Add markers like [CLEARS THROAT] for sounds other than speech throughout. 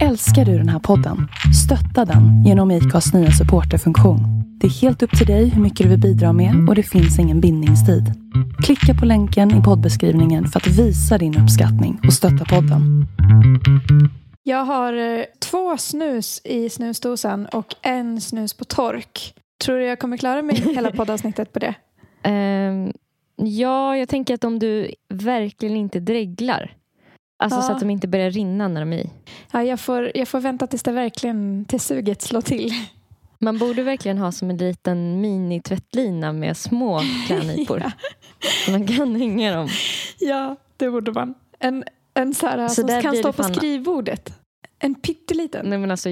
Älskar du den här podden? Stötta den genom IKAs nya supporterfunktion. Det är helt upp till dig hur mycket du vill bidra med och det finns ingen bindningstid. Klicka på länken i poddbeskrivningen för att visa din uppskattning och stötta podden. Jag har eh, två snus i snusdosan och en snus på tork. Tror du jag kommer klara mig hela [LAUGHS] poddavsnittet på det? Ehm, ja, jag tänker att om du verkligen inte dreglar. Alltså Ja. så att de inte börjar rinna när de är i. Ja, jag, får, jag får vänta tills det verkligen till suget slår till. Man borde verkligen ha som en liten mini-tvättlina med små [LAUGHS] klädnypor. Ja. Så Man kan hänga dem. Ja, det borde man. En, en så här Så som kan stå på fan- skrivbordet. En pytteliten. Nej, men alltså,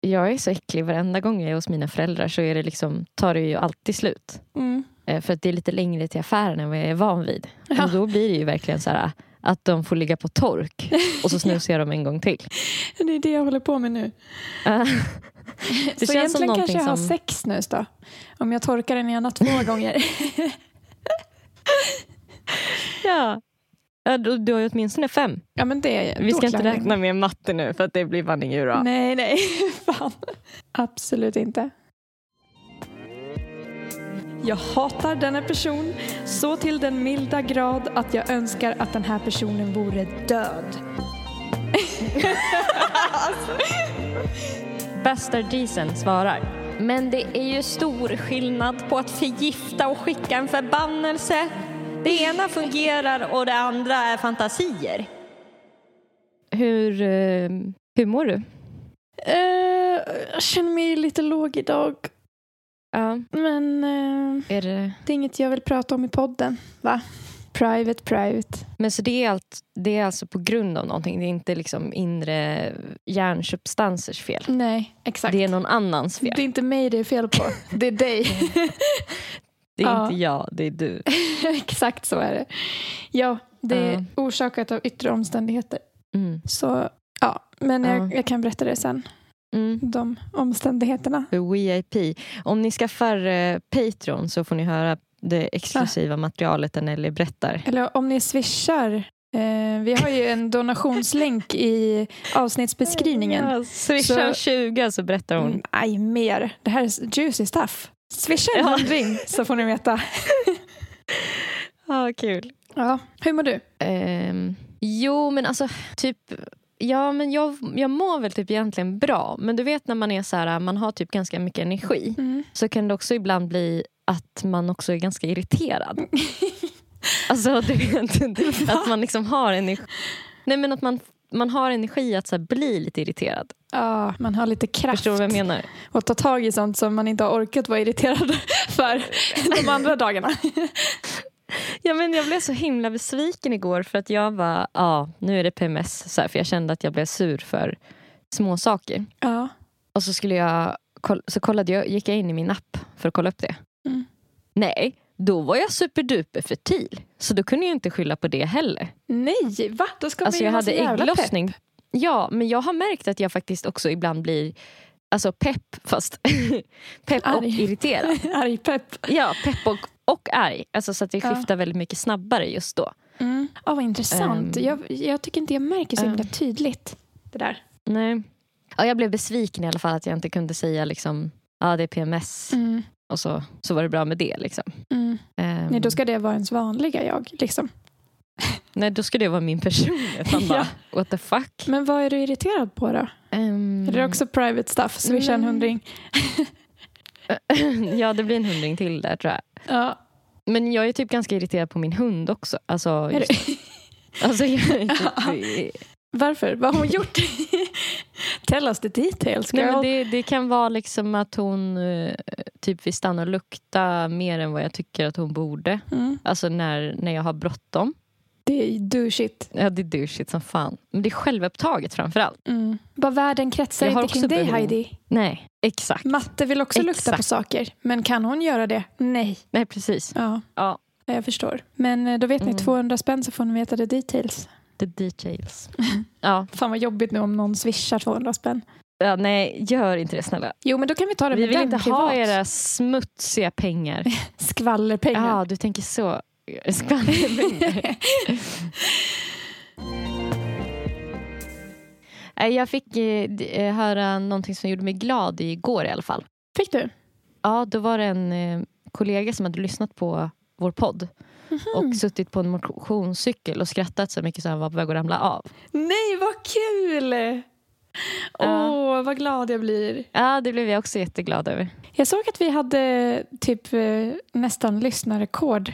jag är så äcklig. Varenda gång jag är hos mina föräldrar så är det liksom, tar det ju alltid slut. Mm. Eh, För att det är lite längre till affären än vad jag är van vid. Ja. Och då blir det ju verkligen så här att de får ligga på tork och så [LAUGHS] snusar jag dem en gång till. Det är det jag håller på med nu. Eh, [LAUGHS] Det så känns som egentligen någonting kanske jag har som- sex snus då. Om jag torkar den ena två [LAUGHS] gånger. ja. Du, du har ju åtminstone fem. ja, men det är Vi ska inte räkna med matte nu för att det blir fan inget bra. Nej, nej. Fan. Absolut inte. Jag hatar denna person så till den milda grad att jag önskar att den här personen vore död. [LAUGHS] Bastardisen svarar. Men det är ju stor skillnad på att förgifta och skicka en förbannelse. Det ena fungerar och det andra är fantasier. Hur, eh, hur mår du? Eh, jag känner mig lite låg idag. Ja, Men eh, är det... det är inget jag vill prata om i podden. Va? Private, private. Men så det är, allt, det är alltså på grund av någonting? Det är inte liksom inre hjärnsubstansers fel? Nej, exakt. Det är någon annans fel? Det är inte mig det är fel på. [LAUGHS] Det är dig. Det är Ja. inte jag, det är du. [LAUGHS] exakt så är det. Ja, det är Ja. orsakat av yttre omständigheter. Mm. Så ja, men Ja. jag, jag kan berätta det sen. Mm. De omständigheterna. VIP. Om ni skaffar eh, Patreon så får ni höra det exklusiva materialet där Nelly berättar. Eller om ni swishar. Eh, vi har ju en [LAUGHS] donationslänk i avsnittsbeskrivningen. Ja, Swisha Så- 20 så berättar hon. Nej, mer. Det här är juicy stuff. Swisha en Ja. hundring så får ni veta. [LAUGHS] Ja, kul. Ja. Hur mår du? Ehm, jo, men alltså typ... Ja, men jag, jag mår väl typ egentligen bra. Men du vet när man är så här, man har typ ganska mycket energi. Så kan det också ibland bli att man också är ganska irriterad. [LAUGHS] Alltså, du vet, [LAUGHS] att man liksom har energi. Nej, men att man, man har energi att så bli lite irriterad. Ja, man har lite kraft Förstår du vad jag menar? att ta tag i sånt som man inte har orkat vara irriterad [LAUGHS] för de andra dagarna. Ja, men jag blev så himla besviken igår för att jag var, ja, nu är det PMS. Så här, för jag kände att jag blev sur för små saker. Ja. Och så skulle jag, så kollade jag, gick jag in i min app för att kolla upp det. Mm. Nej, då var jag superduper fertil. Så då kunde jag inte skylla på det heller. Nej, va? Då ska Alltså man jag ju så hade ägglossning. Ja, men jag har märkt att jag faktiskt också ibland blir Alltså pepp, fast [LAUGHS] pepp och Arg. irriterad. [LAUGHS] Arg pepp. Ja, pepp och, och arg. Alltså så att det Ja. skiftar väldigt mycket snabbare just då. Mm. Ja, vad intressant. Ehm. jag, jag tycker inte jag märker så Ja. himla tydligt det där. Nej. Ja, jag blev besviken i alla fall att jag inte kunde säga liksom, ja det är PMS Mm. och så, så var det bra med det. Liksom. Mm. Ehm, Nej, då ska det vara ens vanliga jag. Liksom. nej, då ska det vara min personlighet. [LAUGHS] Man bara, what the fuck? Men vad är du irriterad på då? Ehm, Är det också private stuff? Swisha en hundring. [LAUGHS] ja, det blir en hundring till där tror jag. Ja. Men jag är typ ganska irriterad på min hund också. Alltså, just, [LAUGHS] alltså, jag typ, [LAUGHS] Varför? Vad har hon gjort? Tell us the details girl. Nej, men det, det kan vara liksom att hon eh, typ vill stanna och lukta mer än vad jag tycker att hon borde. mm. Alltså när, när jag har bråttom. Det är douchigt. Ja, det är douchigt som fan. Men det är självupptaget framför allt. Mm. Bara världen kretsar inte kring dig behov. Heidi. Nej, exakt. Matte vill också lukta Exakt. på saker. Men kan hon göra det? Nej. Nej, precis. Ja, Ja, jag förstår. Men eh, då vet ni, Mm. 200 spänn så får ni veta the details. the details. [LAUGHS] Ja, Fan vad jobbigt nu om någon swishar 200 spänn. ja, nej, gör inte det snälla. Jo men då kan vi ta det Vi med vill den inte privat. ha era smutsiga pengar. [LAUGHS] Skvallerpengar. Ja, du tänker så. Skvallerpengar. [LAUGHS] Jag fick eh, eh, höra någonting som gjorde mig glad igår i alla fall. Fick du? Ja, då var det en eh, kollega som hade lyssnat på vår podd och suttit på en motionscykel och skrattat så mycket så han var på väg att ramla av. Nej, vad kul! Åh, Ja. vad glad jag blir. Ja, det blev jag också jätteglad över. Jag såg att vi hade typ eh, nästan lyssnarrekord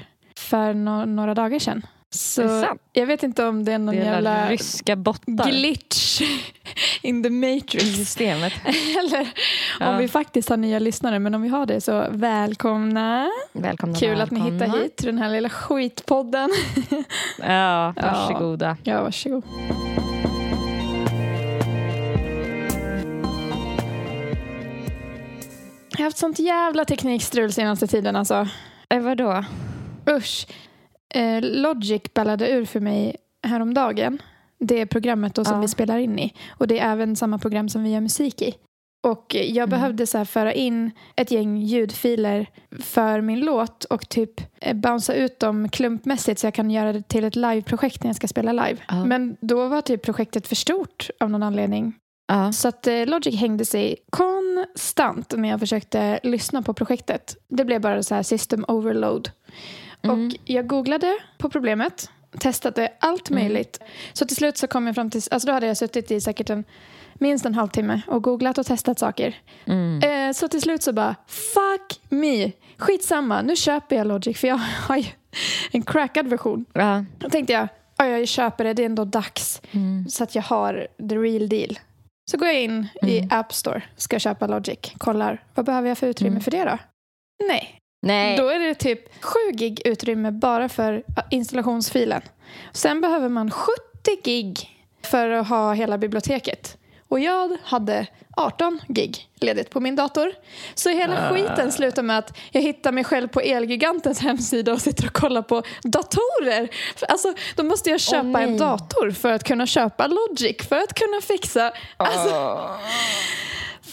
för no- några dagar sedan. Så jag vet inte om det är någon Det är jävla ryska bottar glitch [LAUGHS] in the i matrix. systemet. [LAUGHS] Eller Ja. om vi faktiskt har nya lyssnare. Men om vi har det så välkomna. Välkomna, Kul att ni välkomna. hittar hit till den här lilla skitpodden. [LAUGHS] Ja, varsågoda. Ja, varsågod. Jag har haft sånt jävla teknikstrul senaste tiden alltså. Eh, vadå? Usch. Eh, Logic ballade ur för mig häromdagen. Det är programmet då som Ja. vi spelar in i. Och det är även samma program som vi gör musik i. Och jag Mm. behövde så föra in ett gäng ljudfiler för min låt och typ eh, bouncea ut dem klumpmässigt så jag kan göra det till ett liveprojekt när jag ska spela live. Ja. Men då var typ projektet för stort av någon anledning. Ja. Så att eh, Logic hängde sig konstant när jag försökte lyssna på projektet. Det blev bara så här system overload. Mm. Och jag googlade på problemet, testade allt Mm. möjligt. Så till slut så kom jag fram till, alltså då hade jag suttit i säkert en, minst en halvtimme och googlat och testat saker. Mm. Eh, så till slut så bara, fuck me, skitsamma, nu köper jag Logic för jag [LAUGHS] har ju en crackad version. Ja. Då tänkte jag, ja jag köper det, det är ändå dags. Mm. Så att jag har the real deal. Så går jag in i Mm. App Store, ska köpa Logic, kollar, vad behöver jag för utrymme Mm. för det då? Nej, Nej. då är det typ 7 gig utrymme bara för installationsfilen. Sen behöver man 70 gig för att ha hela biblioteket. Och jag hade 18 gig ledigt på min dator. Så hela Ah. skiten slutar med att jag hittar mig själv på Elgigantens hemsida och sitter och kollar på datorer. Alltså, då måste jag köpa nej. en dator för att kunna köpa Logic, för att kunna fixa... Alltså,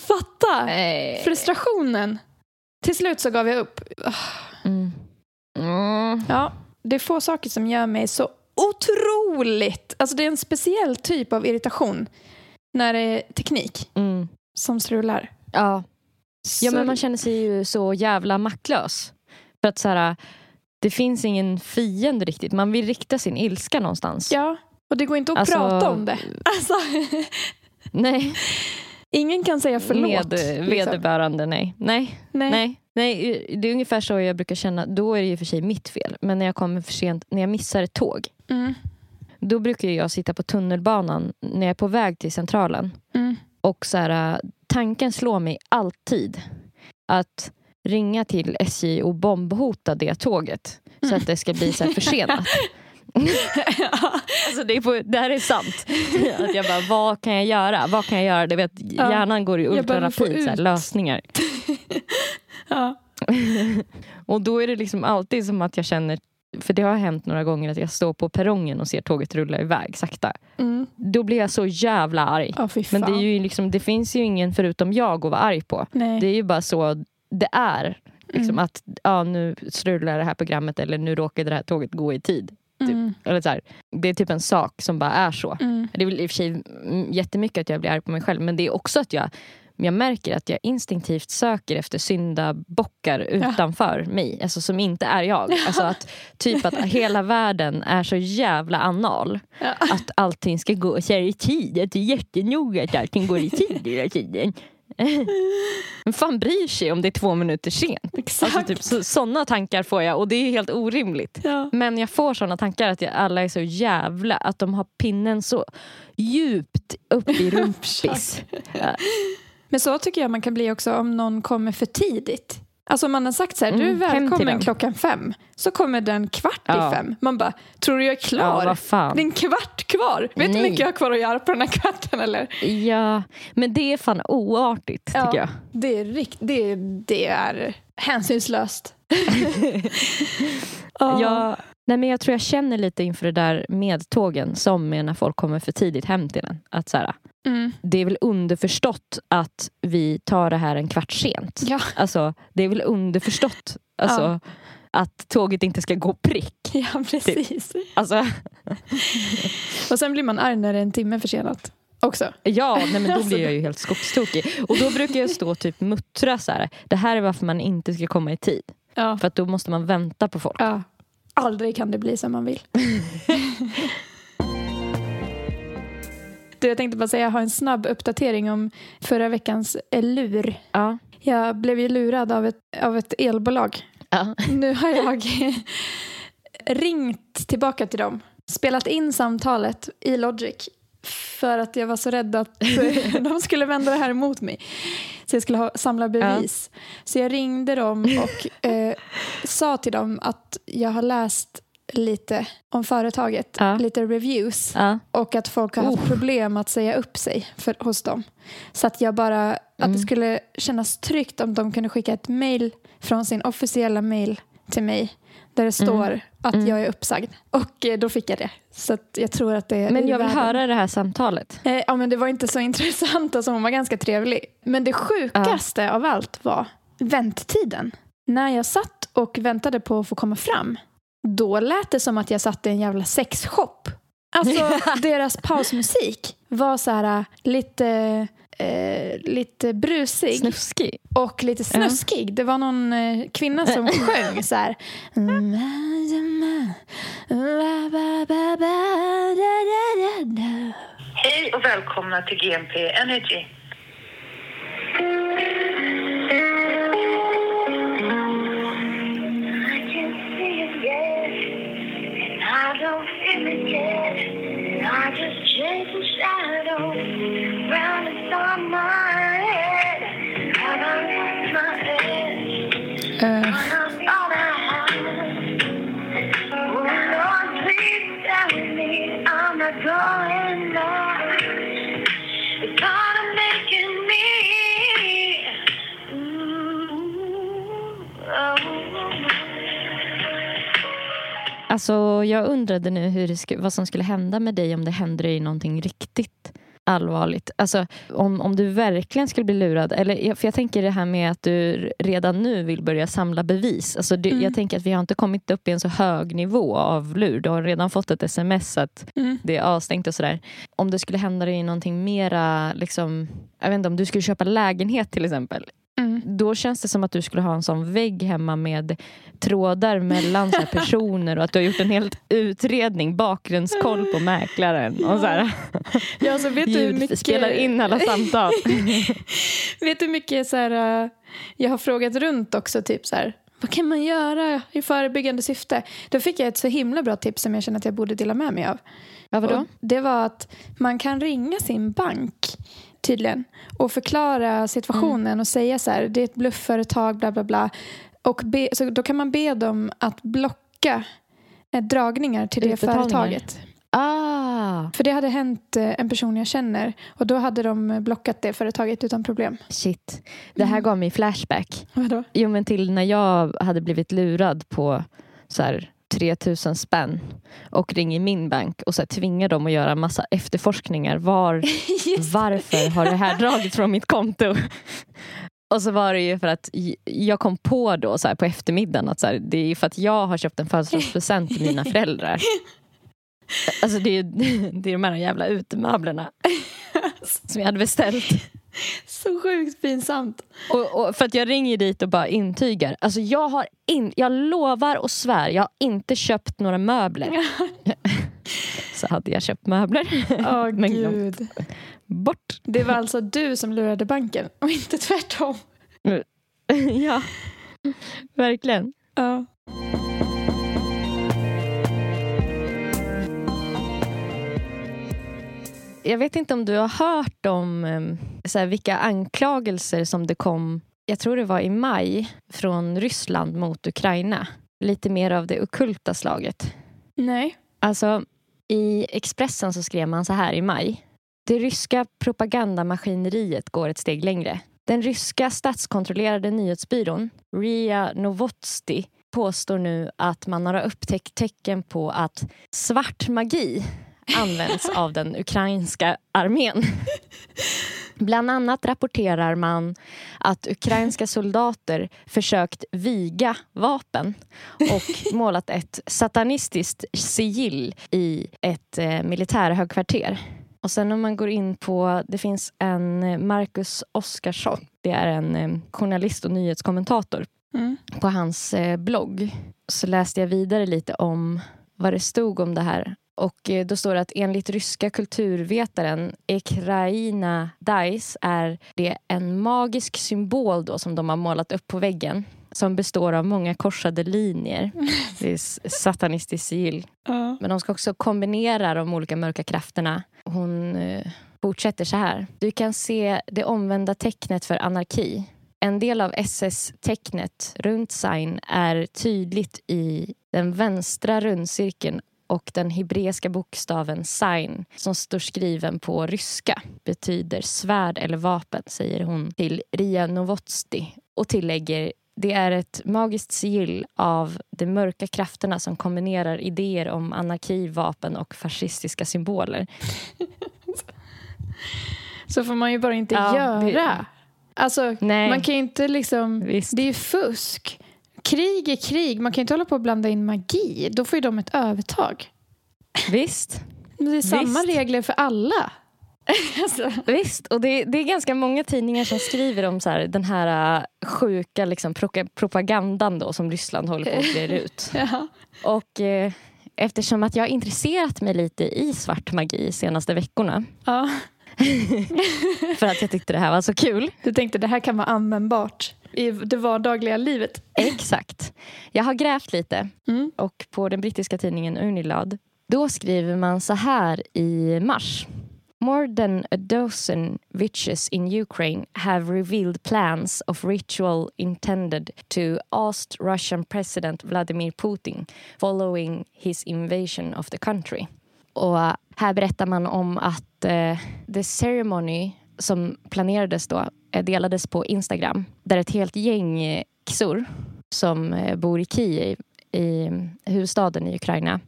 fatta! Nej. Frustrationen. Till slut så gav jag upp. Mm. Mm. Ja, det är få saker som gör mig så otroligt... Alltså det är en speciell typ av irritation när det är teknik Mm. som strular. Ja. ja, men man känner sig ju så jävla maktlös. För att så här, det finns ingen fiende riktigt. Man vill rikta sin ilska någonstans. Ja, och det går inte att Alltså- prata om det. [LAUGHS] Alltså, Nej, [LAUGHS] ingen kan säga förlåt. med liksom. vederbörande nej. Nej. Nej. nej. Nej, det är ungefär så jag brukar känna. Då är det ju för sig mitt fel. Men när jag kommer för sent, när jag missar ett tåg. Mm. Då brukar jag sitta på tunnelbanan när jag är på väg till centralen. Mm. Och så här, äh, tanken slår mig alltid att ringa till SJ och bombhota det tåget. Så att det ska bli så försenat. [LAUGHS] [LAUGHS] alltså det, är på, det här är sant. [LAUGHS] Att jag bara, vad kan jag göra? Vad kan jag göra? Det vet. Hjärnan går i ultrarapid, så här, lösningar. [LAUGHS] ja. Och då är det liksom alltid som att jag känner, för det har hänt några gånger att jag står på perrongen och ser tåget rulla iväg sakta. Mm. Då blir jag så jävla arg. Fan. Men det, är ju liksom, det finns ju ingen förutom jag att vara arg på. Nej. Det är ju bara så det är. Liksom Mm. att ja, nu strular det här programmet eller nu råkade det här tåget gå i tid. Mm. Eller så här, det är typ en sak som bara är så. Mm. Det är väl i och för sig jättemycket att jag blir arg på mig själv men det är också att jag jag märker att jag instinktivt söker efter syndabockar utanför mig, alltså som inte är jag. Alltså att typ att [LAUGHS] hela världen är så jävla anal. Ja. Att allting ska gå så här i tid, att det är jättenoga att allting går i tid hela tiden. [LAUGHS] Vem fan bryr sig om det är två minuter sent? Exakt. Alltså typ, så, såna tankar får jag och det är helt orimligt. ja. Men jag får såna tankar att jag, alla är så jävla, att de har pinnen så djupt upp i [LAUGHS] rumpis. Ja. Men så tycker jag man kan bli också om någon kommer för tidigt. Alltså om man har sagt så här, du är Mm, välkommen klockan fem. Så kommer den kvart Ja. i fem. Man bara, tror du jag är Ja, klar? vad fan. det är en kvart kvar. Vet du hur mycket jag har kvar att göra på den här kvarten eller? Ja, men det är fan oartigt tycker jag. Det är, rikt, det, det är hänsynslöst. [LAUGHS] [LAUGHS] Ja. Nej, men jag tror jag känner lite inför det där med tågen som med när folk kommer för tidigt hem till en. Att så här, Mm. det är väl underförstått att vi tar det här en kvart sent. Ja. Alltså, det är väl underförstått alltså, att tåget inte ska gå prick. [LAUGHS] ja, precis. Alltså, [LAUGHS] Och sen blir man arg när det är en timme försenat. också. Ja, nej, men då [LAUGHS] blir jag ju helt skogstokig. Och då brukar jag stå och typ muttra så här. Det här är varför man inte ska komma i tid. Ja. För att då måste man vänta på folk. ja. Aldrig kan det bli som man vill. [LAUGHS] du, jag tänkte bara säga, jag har en snabb uppdatering om förra veckans lur. Ja. Jag blev ju lurad av ett, av ett elbolag. Ja. [LAUGHS] Nu har jag [LAUGHS] ringt tillbaka till dem, spelat in samtalet i Logic för att jag var så rädd att [LAUGHS] de skulle vända det här emot mig. Så jag skulle ha, samla bevis. Så jag ringde dem och [LAUGHS] eh, sa till dem att jag har läst lite om företaget, Ja. lite reviews Ja. och att folk har haft Oh. problem att säga upp sig för, hos dem. Så att jag bara, att Mm. det skulle kännas tryggt om de kunde skicka ett mail från sin officiella mail till mig där det Mm. står att jag är uppsagd. Och eh, då fick jag det. Så jag tror att det Men jag vill världen. höra det här samtalet. Eh, ja, men det var inte så [LAUGHS] intressant, alltså hon var ganska trevlig. Men det sjukaste av allt var vänttiden. När jag satt och väntade på att få komma fram, då lät det som att jag satt i en jävla sexshop. Alltså [LAUGHS] deras pausmusik var så här lite, eh, lite brusig Snuskig. och lite snuskig. Det var någon eh, kvinna som [LAUGHS] sjöng så här. Hej och välkomna till GMP Energy. I just Uh. Alltså, jag undrade nu hur det vad som skulle hända med dig om det händer dig någonting riktigt allvarligt. Alltså, om, om du verkligen skulle bli lurad. Eller, för jag tänker det här med att du redan nu vill börja samla bevis. Alltså, det, Jag tänker att vi har inte kommit upp i en så hög nivå av lur. Du har redan fått ett sms att Mm. det är avstängt och sådär. Om det skulle hända dig någonting mera, liksom, jag vet inte, om du skulle köpa lägenhet till exempel. Mm. Då känns det som att du skulle ha en sån vägg hemma med trådar mellan så [LAUGHS] personer och att du har gjort en helt utredning, bakgrundskoll på mäklaren. Och så här, Ja, alltså, vet, du mycket, spelar in alla samtal. [LAUGHS] vet du hur mycket så här, eh, jag har frågat runt också? Typ så här, vad kan man göra i förebyggande syfte? Då fick jag ett så himla bra tips som jag känner att jag borde dela med mig av. Ja, vadå? Och det var att man kan ringa sin bank tydligen och förklara situationen och säga så här, det är ett bluffföretag, bla bla bla. Och be, så då kan man be dem att blocka eh, dragningar till det företaget. Ah, För det hade hänt eh, en person jag känner och då hade de blockat det företaget utan problem. shit. Det här gav mig flashback. Vadå? Jo, men till när jag hade blivit lurad på så här 3000 spänn och ringer min bank och så här tvingar dem att göra massa efterforskningar. Var, [LAUGHS] varför har det här dragits från mitt konto? Och så var det ju för att jag kom på då så här på eftermiddagen att så här, det är för att jag har köpt en födelsedagspresent till mina föräldrar. Alltså det är, [LAUGHS] det är de här jävla utemöblerna [LAUGHS] som jag hade beställt. [LAUGHS] Så sjukt pinsamt. Och, och för att jag ringer dit och bara intygar. Alltså jag har in, jag lovar och svär, jag har inte köpt några möbler. [LAUGHS] Så hade jag köpt möbler. Åh [LAUGHS] Men gud. Bort. Det var alltså du som lurade banken och inte tvärtom. ja, verkligen. Ja. Jag vet inte om du har hört om em, så här, vilka anklagelser som det kom, jag tror det var i maj, från Ryssland mot Ukraina. Lite mer av det okulta slaget. Nej. Alltså, i Expressen så skrev man så här i maj. Det ryska propagandamaskineriet går ett steg längre. Den ryska statskontrollerade nyhetsbyrån RIA Novosti påstår nu att man har upptäckt tecken på att svart magi används av den ukrainska armén. Bland annat rapporterar man att ukrainska soldater försökt viga vapen och målat ett satanistiskt sigill i ett eh, militärhögkvarter. Och sen om man går in på, det finns en eh, Marcus Oskarsson. Det är en eh, journalist och nyhetskommentator. Mm. På hans eh, blogg så läste jag vidare lite om vad det stod om det här. Och eh, då står det att enligt ryska kulturvetaren Ekraina Dais är det en magisk symbol då som de har målat upp på väggen som består av många korsade linjer. [LAUGHS] Det är satanistiskt sigill. Ja. Men de ska också kombinera de olika mörka krafterna. Hon eh, fortsätter så här. Du kan se det omvända tecknet för anarki. En del av SS-tecknet runt sign är tydligt i den vänstra rundcirkeln och den hebreiska bokstaven sign som står skriven på ryska betyder svärd eller vapen, säger hon till Ria Novosti och tillägger det är ett magiskt sigill av de mörka krafterna som kombinerar idéer om anarki, vapen och fascistiska symboler. [LAUGHS] Så får man ju bara inte Ja, göra. det- Alltså, Nej. man kan ju inte liksom... Visst. Det är ju fusk. Krig är krig. Man kan inte hålla på och blanda in magi. Då får ju de ett övertag. Visst. Men det är samma Visst. regler för alla. [LAUGHS] alltså. Visst, och det, det är ganska många tidningar som skriver om så här, den här äh, sjuka liksom, proka- propagandan då, som Ryssland håller på att breda [LAUGHS] ut. ja. Och eh, eftersom att jag har intresserat mig lite i svart magi senaste veckorna ja. [LAUGHS] för att jag tyckte det här var så kul. Du tänkte det här kan vara användbart i det vardagliga livet. Exakt. Jag har grävt lite Mm. och på den brittiska tidningen Unilad då skriver man så här i mars. More than a dozen witches in Ukraine have revealed plans of ritual intended to oust Russian president Vladimir Putin following his invasion of the country. Och här berättar man om att eh, the ceremony som planerades då delades på Instagram där ett helt gäng eh, xor som eh, bor i Kiev, i mm, huvudstaden i Ukraina.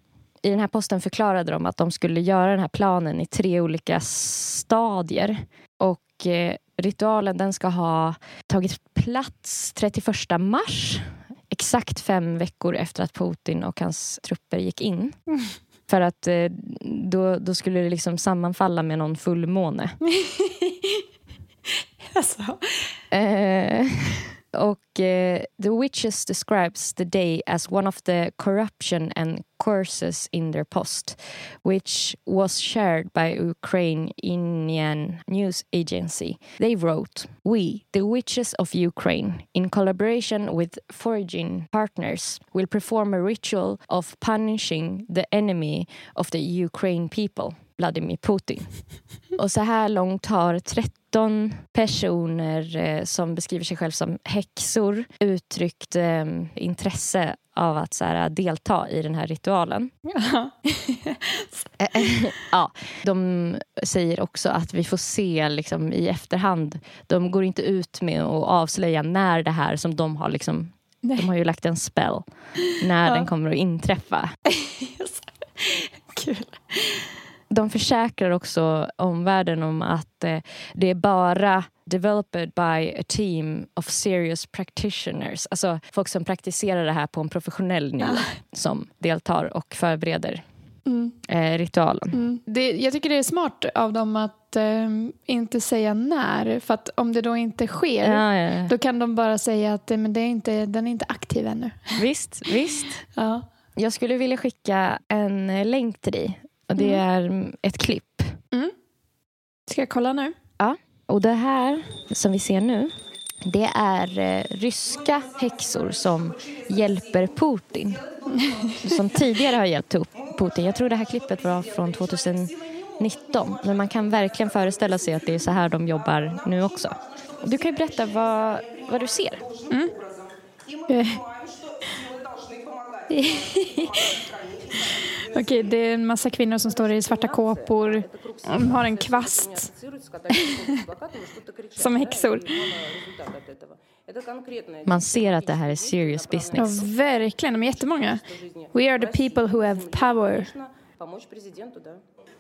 I den här posten förklarade de att de skulle göra den här planen i tre olika stadier. Och eh, ritualen den ska ha tagit plats 31 mars. Exakt fem veckor efter att Putin och hans trupper gick in. [LAUGHS] För att eh, då, då skulle det liksom sammanfalla med någon fullmåne. [LAUGHS] [LAUGHS] Alltså. Eh, och eh, The Witches describes the day as one of the corruption and curses in their post, which was shared by Ukrainian news agency. They wrote, We, the Witches of Ukraine, in collaboration with foraging partners, will perform a ritual of punishing the enemy of the Ukraine people, Vladimir Putin. [LAUGHS] Och så här långt har 13 personer eh, som beskriver sig själv som häxor uttryckt eh, intresse av att så här, delta i den här ritualen. Ja. [LAUGHS] ja, de säger också att vi får se liksom, i efterhand. De går inte ut med att avslöja när det här som de har liksom de har ju lagt en spell när Ja. den kommer att inträffa. [LAUGHS] Kul. De försäkrar också omvärlden om att eh, det är bara developed by a team of serious practitioners. Alltså folk som praktiserar det här på en professionell nivå som deltar och förbereder Mm. eh, ritualen. Mm. Det, jag tycker det är smart av dem att eh, inte säga när. För att om det då inte sker, Ja, ja, ja. då kan de bara säga att eh, men det är inte, den är inte aktiv ännu. Visst, visst. [LAUGHS] Ja. Jag skulle vilja skicka en länk till dig. Och det är mm, ett klipp. Ska jag kolla nu? Och det här som vi ser nu, det är eh, ryska häxor som hjälper Putin. [LAUGHS] Som tidigare har hjälpt Putin. Jag tror det här klippet var från 2019. Men man kan verkligen föreställa sig att det är så här de jobbar nu också. Du kan ju berätta vad, vad du ser. [LAUGHS] [LAUGHS] Eh. Okej, det är en massa kvinnor som står i svarta kåpor. De har en kvast [LAUGHS] som häxor. Man ser att det här är serious Ja, business. verkligen. De är jättemånga. We are the people who have power.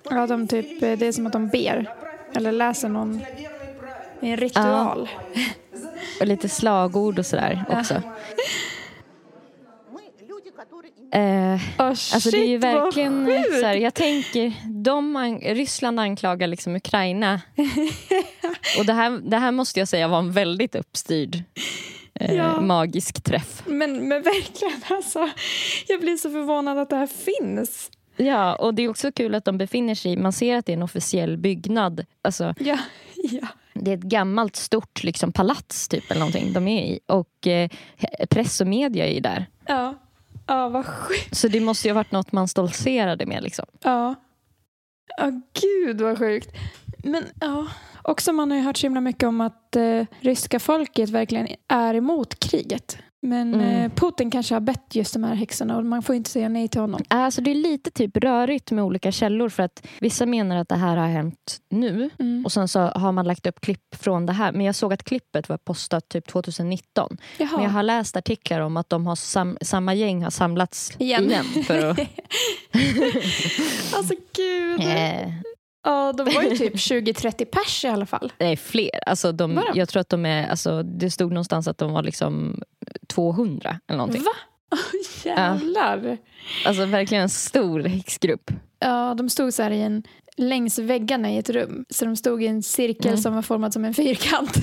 Ja, de typ, det är som att de ber. Eller läser någon en ritual. Och lite slagord och sådär också. Мы [LAUGHS] Eh, oh, alltså det är ju verkligen så här, jag tänker, de an Ryssland anklagar liksom Ukraina. [LAUGHS] och det här, det här måste jag säga var en väldigt uppstyrd eh, ja. magisk träff. Men, men verkligen alltså, jag blir så förvånad att det här finns. Ja, och det är också kul att de befinner sig i, man ser att det är en officiell byggnad. Alltså, ja, [LAUGHS] ja. Det är ett gammalt stort liksom, palats typ eller någonting de är i. Och eh, press och media är ju där. Ja ja vad sjukt. Så det måste ju ha varit något man stoltserade med. Liksom. Ja. Ja, gud vad sjukt. Men ja, också man har ju hört så himla mycket om att eh, ryska folket verkligen är emot kriget. Men Mm. eh, Putin kanske har bett just de här häxorna och man får inte säga nej till honom. Alltså det är lite typ rörigt med olika källor för att vissa menar att det här har hänt nu Mm. och sen så har man lagt upp klipp från det här. Men jag såg att klippet var postat typ 2019. Jaha. Men jag har läst artiklar om att de har sam- samma gäng har samlats Igen. igen. för att, [LAUGHS] Alltså gud. [LAUGHS] eh, Ja, de var ju typ [LAUGHS] 20-30 pers i alla fall. nej, fler. Alltså de, jag tror att de är, alltså, det stod någonstans att de var liksom 200 eller någonting. Va? [LAUGHS] Oh, jävlar. Alltså verkligen en stor häxgrupp. Ja, de stod så här i en, längs väggarna i ett rum. Så de stod i en cirkel Mm. som var formad som en fyrkant.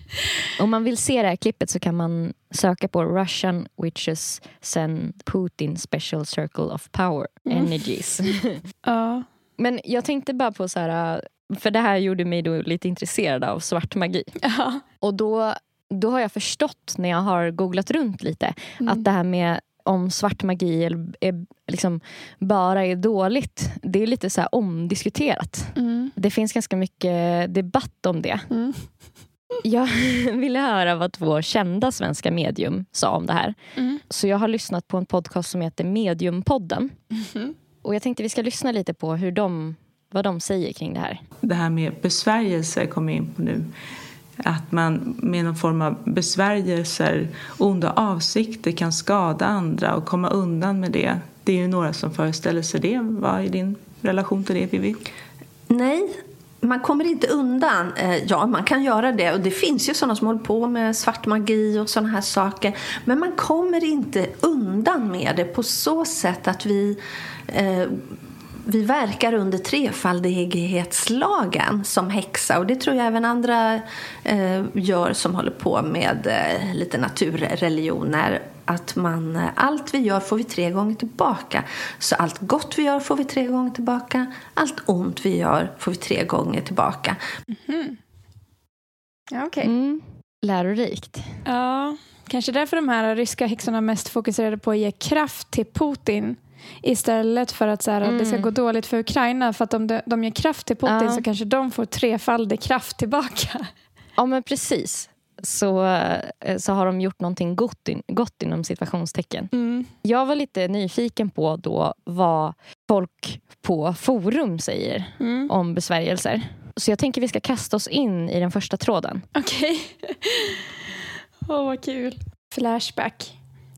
[LAUGHS] Om man vill se det här klippet så kan man söka på Russian Witches send Putin special circle of power Mm. energies. ja. Men jag tänkte bara på så här, för det här gjorde mig då lite intresserad av svart magi. ja. Och då, då har jag förstått när jag har googlat runt lite Mm. att det här med om svart magi är, är liksom bara är dåligt, det är lite så här omdiskuterat. Mm. Det finns ganska mycket debatt om det. Mm. Jag [LAUGHS] ville höra vad två kända svenska medium sa om det här. Mm. Så jag har lyssnat på en podcast som heter Mediumpodden. Mhm. Och jag tänkte vi ska lyssna lite på hur de, vad de säger kring det här. det här med besvärjelser kommer jag in på nu. Att man med någon form av besvärjelser, onda avsikter kan skada andra och komma undan med det. Det är ju några som föreställer sig det. Vad är din relation till det, Vivi? Nej, man kommer inte undan. Eh, ja, man kan göra det. Och det finns ju sådana som håller på med svart magi och sådana här saker. Men man kommer inte undan med det på så sätt att vi eh, vi verkar under trefaldighetslagen som häxa och det tror jag även andra eh, gör som håller på med eh, lite naturreligioner. Att man, eh, allt vi gör får vi tre gånger tillbaka. Så allt gott vi gör får vi tre gånger tillbaka. Allt ont vi gör får vi tre gånger tillbaka. Ja, okej. Mm. Lärorikt. Ja, kanske därför de här ryska häxorna mest fokuserade på att ge kraft till Putin istället för att, så här, att det ska Mm. gå dåligt för Ukraina. För att om de, de ger kraft till Putin Ja. så kanske de får trefaldig kraft tillbaka. Ja men precis. Så, eh, så har de gjort någonting gott, in, gott inom situationstecken. Mm. Jag var lite nyfiken på då vad folk på forum säger Mm. om besvärjelser. Så jag tänker vi ska kasta oss in i den första tråden. Okej. [LAUGHS] Åh, vad kul. Flashback,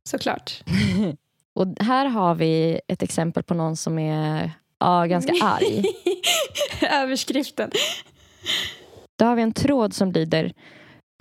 såklart. [LAUGHS] Och här har vi ett exempel på någon som är ja, ganska [LAUGHS] arg. Överskriften. Då har vi en tråd som lyder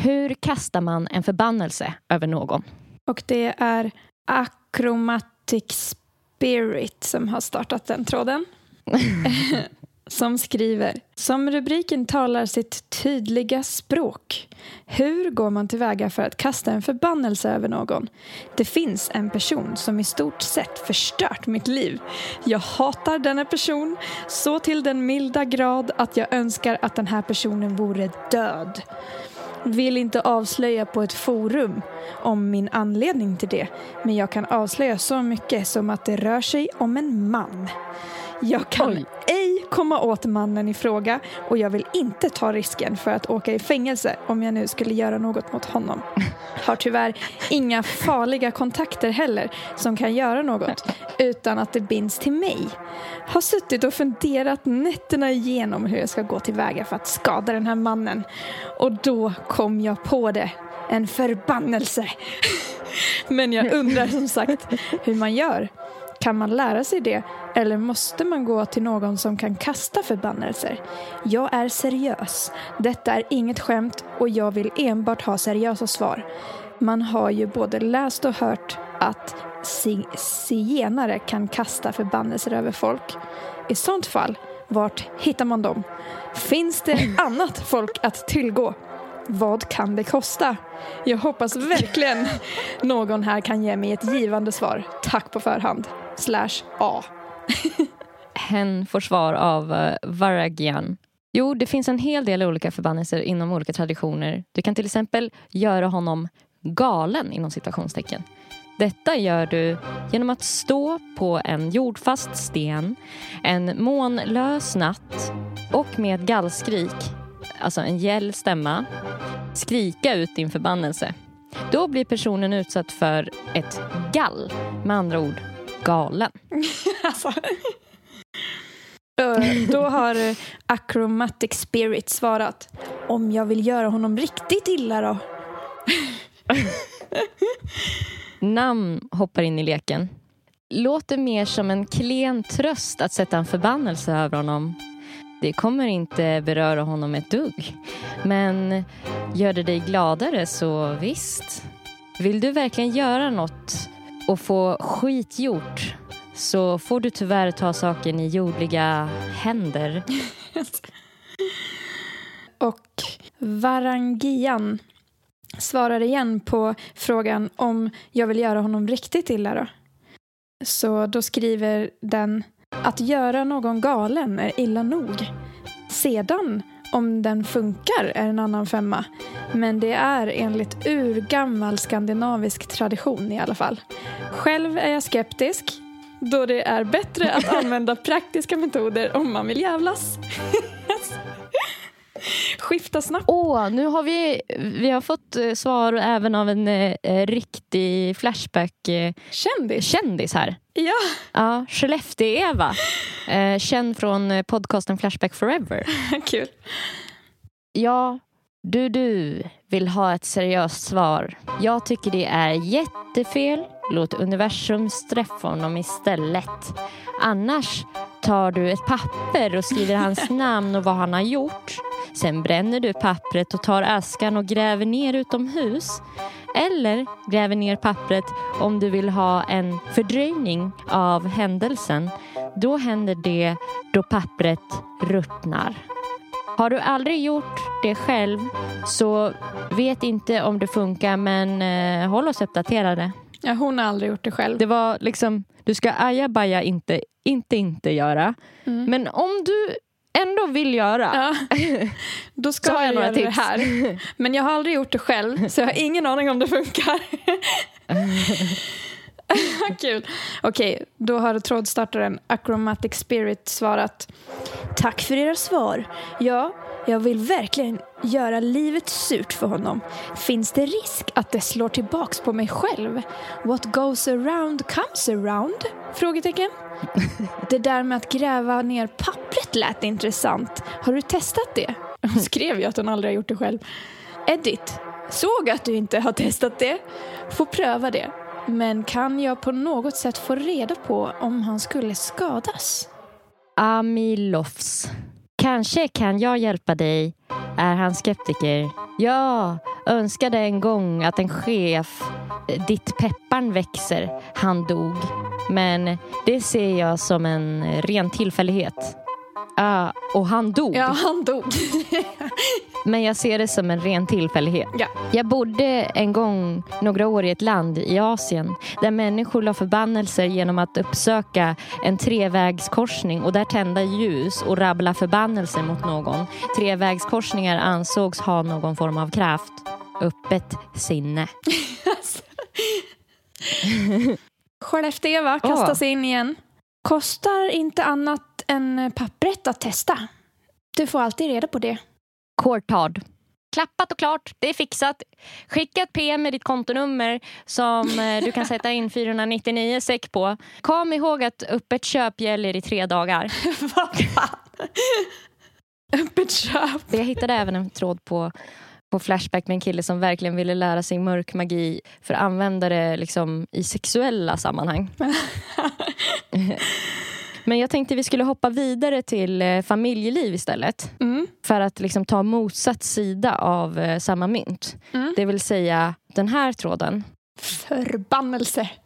Hur kastar man en förbannelse över någon? Och det är Acromatic Spirit som har startat den tråden. [LAUGHS] som skriver Som rubriken talar sitt tydliga språk. Hur går man tillväga för att kasta en förbannelse över någon? Det finns en person som i stort sett förstört mitt liv. Jag hatar denna person så till den milda grad att jag önskar att den här personen vore död. Vill inte avslöja på ett forum om min anledning till det men jag kan avslöja så mycket som att det rör sig om en man. Jag kan Oj komma åt mannen i fråga och jag vill inte ta risken för att åka i fängelse om jag nu skulle göra något mot honom. Har tyvärr inga farliga kontakter heller som kan göra något utan att det binds till mig. Har suttit och funderat nätterna igenom hur jag ska gå tillväga för att skada den här mannen. Och då kom jag på det. En förbannelse. Men jag undrar som sagt hur man gör. Kan man lära sig det eller måste man gå till någon som kan kasta förbannelser? Jag är seriös. Detta är inget skämt och jag vill enbart ha seriösa svar. Man har ju både läst och hört att zigenare kan kasta förbannelser över folk. I sånt fall, vart hittar man dem? Finns det [LAUGHS] annat folk att tillgå? Vad kan det kosta? Jag hoppas verkligen någon här kan ge mig ett givande svar. Tack på förhand. Slash A. Hen får svar av eh, Varagian. Jo, det finns en hel del olika förbannelser inom olika traditioner. Du kan till exempel göra honom galen inom situationstecken. Detta gör du genom att stå på en jordfast sten en månlös natt och med ett gallskrik, alltså en gäll stämma, skrika ut din förbannelse. Då blir personen utsatt för ett gall, med andra ord galen. [LAUGHS] Alltså. Ö, Då har eh, Acromatic Spirit svarat. Om jag vill göra honom riktigt illa då? [LAUGHS] Namn hoppar in i leken. Låter mer som en klen tröst att sätta en förbannelse över honom. Det kommer inte beröra honom ett dugg. Men gör det dig gladare så visst. Vill du verkligen göra något och få skit gjort så får du tyvärr ta saken i jordliga händer. [LAUGHS] Och Varangian svarar igen på frågan om jag vill göra honom riktigt illa då. Så då skriver den att göra någon galen är illa nog. Sedan, om den funkar, är en annan femma. Men det är enligt urgammal skandinavisk tradition i alla fall. Själv är jag skeptisk då det är bättre att [LAUGHS] använda praktiska metoder om man vill jävlas. [LAUGHS] Skifta snabbt. Åh, nu har vi, vi har fått eh, svar även av en eh, eh, riktig Flashback-kändis Kändis. här. Ja, Ja, Skellefteå-Eva. Eh, känd från eh, podcasten Flashback Forever. [LAUGHS] kul. Ja, du du vill ha ett seriöst svar. Jag tycker det är jättefel. Låt universum straffa honom istället. Annars tar du ett papper och skriver hans [LAUGHS] namn och vad han har gjort. Sen bränner du pappret och tar askan och gräver ner utomhus. Eller gräver ner pappret om du vill ha en fördröjning av händelsen. Då händer det då pappret ruttnar. Har du aldrig gjort det själv så vet inte om det funkar men eh, håll oss uppdaterade. Ja, hon har aldrig gjort det själv. Det var liksom, du ska ajabaja inte, inte, inte göra. Men om du ändå vill göra. Ja. [LAUGHS] Då ska jag jag, göra tips. det här. [LAUGHS] Men jag har aldrig gjort det själv, så jag har ingen aning om det funkar. [LAUGHS] Kul. Okej, då har trådstartaren Acromatic Spirit svarat. Tack för era svar. Ja, jag vill verkligen göra livet surt för honom. Finns det risk att det slår tillbaks på mig själv? What goes around comes around? Frågetecken. Det där med att gräva ner pappret lät intressant. Har du testat det? Hon skrev ju att hon aldrig har gjort det själv. Edit. Såg att du inte har testat det. Får pröva det. Men kan jag på något sätt få reda på om han skulle skadas? Amilofs. Kanske kan jag hjälpa dig, är han skeptiker. Ja, önskade en gång att en chef, ditt pepparn växer, han dog. Men det ser jag som en ren tillfällighet. Ah, och han dog. Ja, han dog. [LAUGHS] Men jag ser det som en ren tillfällighet. Ja. Jag bodde en gång några år i ett land i Asien där människor la förbannelser genom att uppsöka en trevägskorsning och där tända ljus och rabbla förbannelser mot någon. Trevägskorsningar ansågs ha någon form av kraft. Öppet sinne. [LAUGHS] Skellefteå kastas in igen. Kostar inte annat än pappret att testa. Du får alltid reda på det. Courtard. Klappat och klart, det är fixat. Skicka ett PM med ditt kontonummer som eh, du kan sätta in 499 säck på. Kom ihåg att öppet köp gäller i tre dagar. [LAUGHS] Vad fan? Öppet köp. Jag hittade även en tråd på, på Flashback med en kille som verkligen ville lära sig mörk magi för att använda det liksom i sexuella sammanhang. [LAUGHS] Men jag tänkte vi skulle hoppa vidare till eh, familjeliv istället. Mm. För att liksom ta motsatt sida av eh, samma mynt. Mm. Det vill säga den här tråden. Förbannelse. [LAUGHS]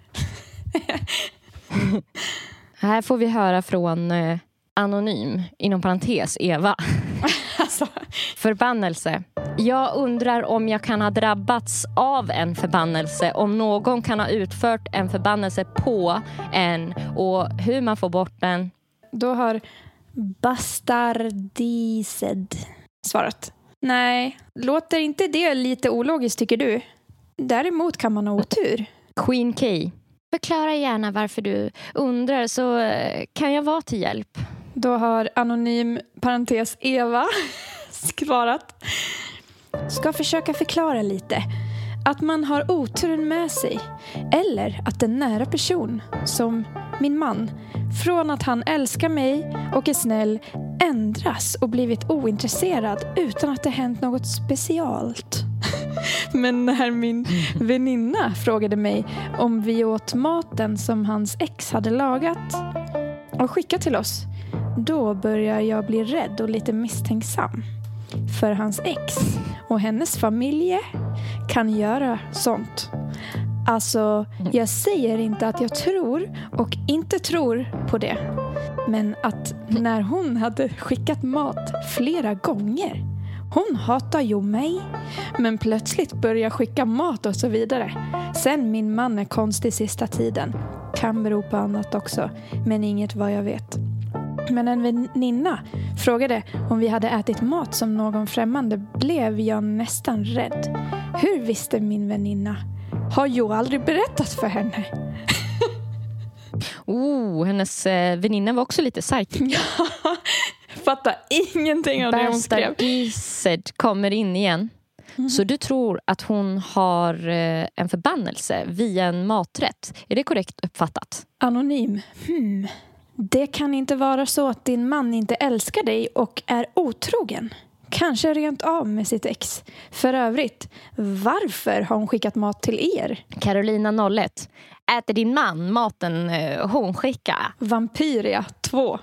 Här får vi höra från eh, Anonym, inom parentes Eva. Alltså, Förbannelse. Jag undrar om jag kan ha drabbats av en förbannelse. Om någon kan ha utfört en förbannelse på en och hur man får bort den. då har Bastardised svarat. Nej, låter inte det lite ologiskt tycker du? Däremot kan man ha otur. Queen K. Förklara gärna varför du undrar så eh, kan jag vara till hjälp. Då har anonym parentes Eva [LAUGHS] svarat. Ska försöka förklara lite. Att man har oturen med sig. Eller att en nära person, som min man, från att han älskar mig och är snäll ändras och blivit ointresserad utan att det hänt något specialt. [LAUGHS] Men när min väninna frågade mig om vi åt maten som hans ex hade lagat och skickar till oss då börjar jag bli rädd och lite misstänksam. För hans ex och hennes familj kan göra sånt. Alltså, jag säger inte att jag tror och inte tror på det. Men att när hon hade skickat mat flera gånger. Hon hatar ju mig. Men plötsligt börjar skicka mat och så vidare. Sen min man är konstig sista tiden. Kan bero på annat också. Men inget vad jag vet. Men en väninna frågade om vi hade ätit mat som någon främmande blev jag nästan rädd. Hur visste min väninna? Har jag aldrig berättat för henne? [LAUGHS] Oh, hennes eh, väninna var också lite psychic. [LAUGHS] [LAUGHS] Fattar ingenting av det hon skrev. Bastardised kommer in igen. Så du tror att hon har eh, en förbannelse via en maträtt. Är det korrekt uppfattat? Anonym. Hmm. Det kan inte vara så att din man inte älskar dig och är otrogen. Kanske rent av med sitt ex. För övrigt, varför har hon skickat mat till er? Carolina 01. Äter din man maten eh, hon skickar? Vampyria 2.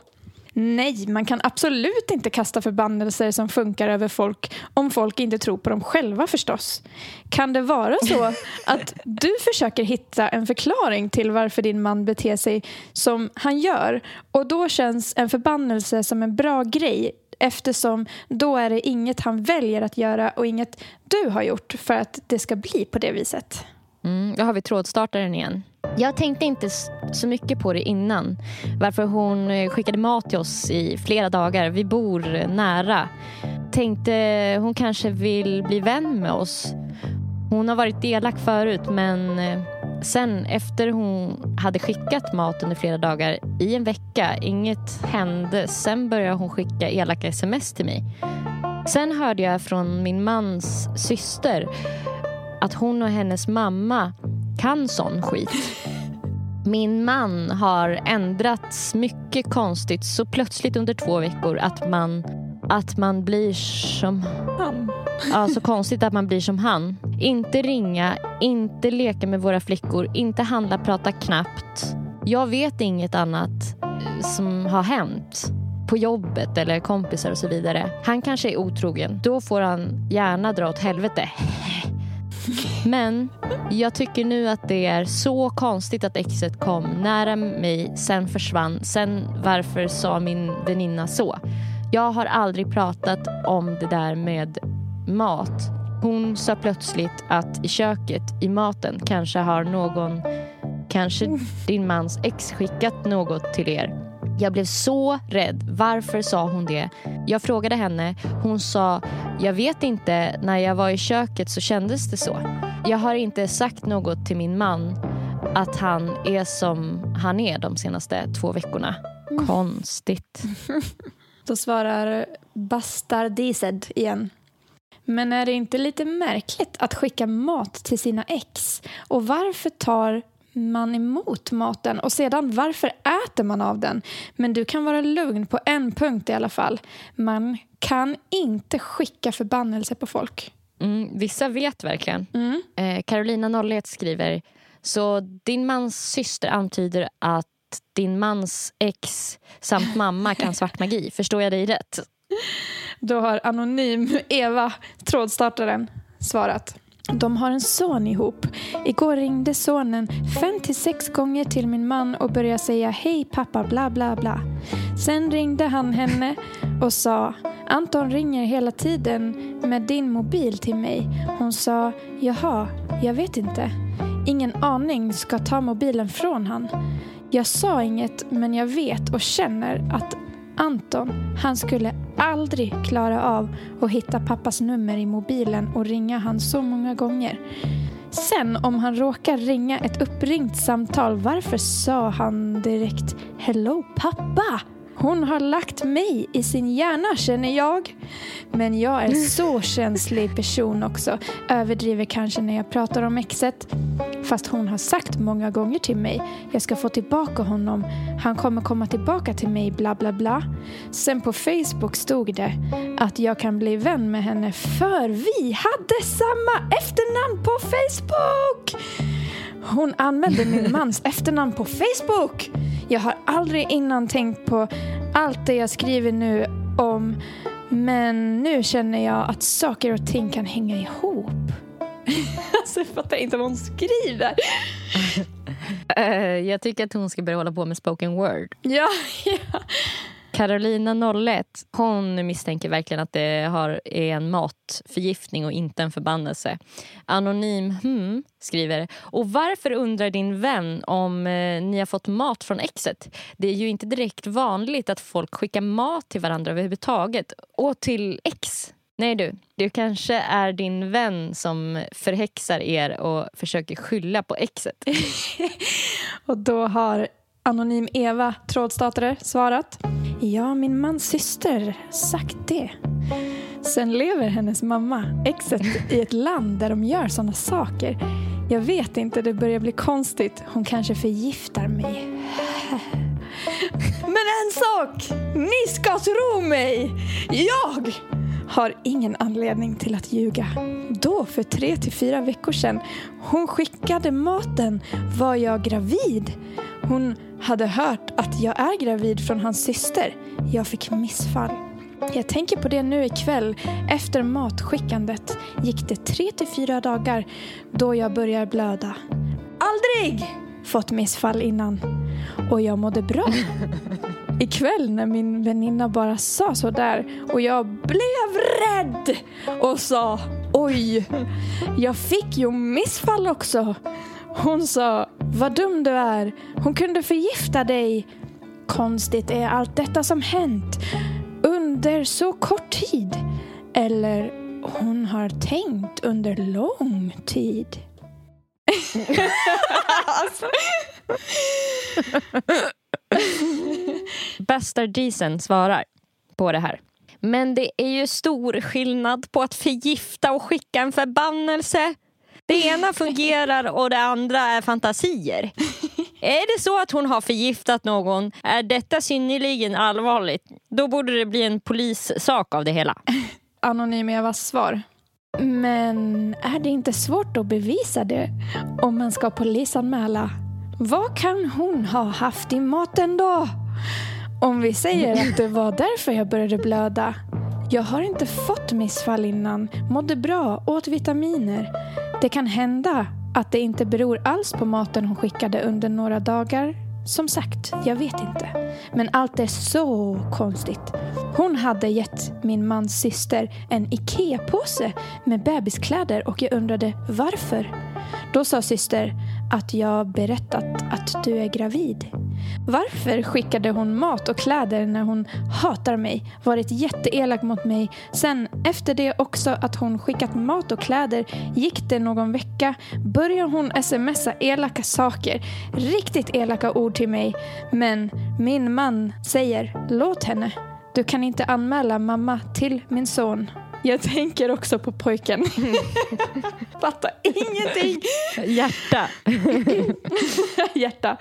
Nej, man kan absolut inte kasta förbannelser som funkar över folk om folk inte tror på dem själva förstås. Kan det vara så [LAUGHS] att du försöker hitta en förklaring till varför din man beter sig som han gör och då känns en förbannelse som en bra grej eftersom då är det inget han väljer att göra och inget du har gjort för att det ska bli på det viset. Mm, då har vi trådstartaren igen. Jag tänkte inte så mycket på det innan. Varför hon eh, skickade mat till oss i flera dagar. Vi bor eh, nära. Tänkte eh, hon kanske vill bli vän med oss. Hon har varit elak förut men sen efter hon hade skickat mat under flera dagar i en vecka, inget hände. Sen började hon skicka elaka sms till mig. Sen hörde jag från min mans syster att hon och hennes mamma kan sån skit. Min man har ändrats mycket konstigt så plötsligt under två veckor att man, att man blir som... Han. Ja, så konstigt att man blir som han. Inte ringa, inte leka med våra flickor, inte handla, prata knappt. Jag vet inget annat som har hänt på jobbet eller kompisar och så vidare. Han kanske är otrogen. Då får han gärna dra åt helvete. Men jag tycker nu att det är så konstigt att exet kom nära mig, sen försvann. Sen varför sa min väninna så? Jag har aldrig pratat om det där med mat. Hon sa plötsligt att i köket, i maten, kanske har någon, kanske din mans ex skickat något till er. Jag blev så rädd. Varför sa hon det? Jag frågade henne. Hon sa, jag vet inte. När jag var i köket så kändes det så. Jag har inte sagt något till min man att han är som han är de senaste två veckorna. Konstigt. [LAUGHS] Då svarar Bastardised igen. Men är det inte lite märkligt att skicka mat till sina ex? Och varför tar man emot maten och sedan varför äter man av den? Men du kan vara lugn på en punkt i alla fall. Man kan inte skicka förbannelse på folk. Mm, vissa vet verkligen. Mm. Eh, Carolina 01 skriver Så din mans syster antyder att din mans ex samt mamma kan svart magi. [LAUGHS] Förstår jag dig rätt? Då har anonym Eva, trådstartaren, svarat. De har en son ihop. Igår ringde sonen fem till sex gånger till min man och började säga hej pappa bla bla bla. Sen ringde han henne och sa Anton ringer hela tiden med din mobil till mig. Hon sa jaha, jag vet inte. Ingen aning, ska ta mobilen från han. Jag sa inget men jag vet och känner att Anton, han skulle aldrig klara av att hitta pappas nummer i mobilen och ringa han så många gånger. Sen om han råkar ringa ett uppringt samtal, varför sa han direkt Hello pappa? Hon har lagt mig i sin hjärna känner jag. Men jag är så [LAUGHS] känslig person också. Överdriver kanske när jag pratar om exet. Fast hon har sagt många gånger till mig. Jag ska få tillbaka honom. Han kommer komma tillbaka till mig bla bla bla. Sen på Facebook stod det att jag kan bli vän med henne för vi hade samma efternamn på Facebook. Hon använde min [LAUGHS] mans efternamn på Facebook. Jag har aldrig innan tänkt på allt det jag skriver nu om men nu känner jag att saker och ting kan hänga ihop. [LAUGHS] alltså jag fattar inte vad hon skriver. [LAUGHS] Eh, jag tycker att hon ska börja hålla på med spoken word. Ja, [LAUGHS] ja. Carolina 01 hon misstänker verkligen att det har, är en matförgiftning och inte en förbannelse. Anonym hmm, skriver Och varför undrar din vän om eh, ni har fått mat från exet? Det är ju inte direkt vanligt att folk skickar mat till varandra överhuvudtaget. Och till ex. Nej du, det kanske är din vän som förhäxar er och försöker skylla på exet. [LAUGHS] Och då har Anonym Eva, trådstatare, svarat. Ja, min mans syster sagt det. Sen lever hennes mamma, exet, i ett land där de gör såna saker. Jag vet inte, det börjar bli konstigt. Hon kanske förgiftar mig. [LAUGHS] Men en sak! Ni ska tro mig! Jag har ingen anledning till att ljuga. Då, för tre till fyra veckor sedan, hon skickade maten, var jag gravid. Hon hade hört att jag är gravid från hans syster. Jag fick missfall. Jag tänker på det nu ikväll. Efter matskickandet gick det tre till fyra dagar då jag börjar blöda. Aldrig fått missfall innan. Och jag mådde bra. [LAUGHS] Ikväll när min väninna bara sa så där och jag blev rädd och sa oj, jag fick ju missfall också. Hon sa, vad dum du är. Hon kunde förgifta dig. Konstigt är allt detta som hänt under så kort tid. Eller hon har tänkt under lång tid. [LAUGHS] [LAUGHS] [LAUGHS] Bastardisen svarar på det här. Men det är ju stor skillnad på att förgifta och skicka en förbannelse. Det ena [LAUGHS] fungerar och det andra är fantasier. Är det så att hon har förgiftat någon är detta synnerligen allvarligt. Då borde det bli en polissak av det hela. [LAUGHS] Anonym Evas svar. Men är det inte svårt att bevisa det om man ska polisanmäla? Vad kan hon ha haft i maten då? Om vi säger att det var därför jag började blöda. Jag har inte fått missfall innan, mådde bra, åt vitaminer. Det kan hända att det inte beror alls på maten hon skickade under några dagar. Som sagt, jag vet inte. Men allt är så konstigt. Hon hade gett min mans syster en IKEA-påse med bebiskläder och jag undrade varför. Då sa syster att jag berättat att du är gravid. Varför skickade hon mat och kläder när hon hatar mig, varit jätteelak mot mig. Sen efter det också att hon skickat mat och kläder gick det någon vecka började hon smsa elaka saker, riktigt elaka ord till mig. Men min man säger låt henne. Du kan inte anmäla mamma till min son. Jag tänker också på pojken. [LAUGHS] Fattar ingenting. Hjärta. [LAUGHS] Hjärta.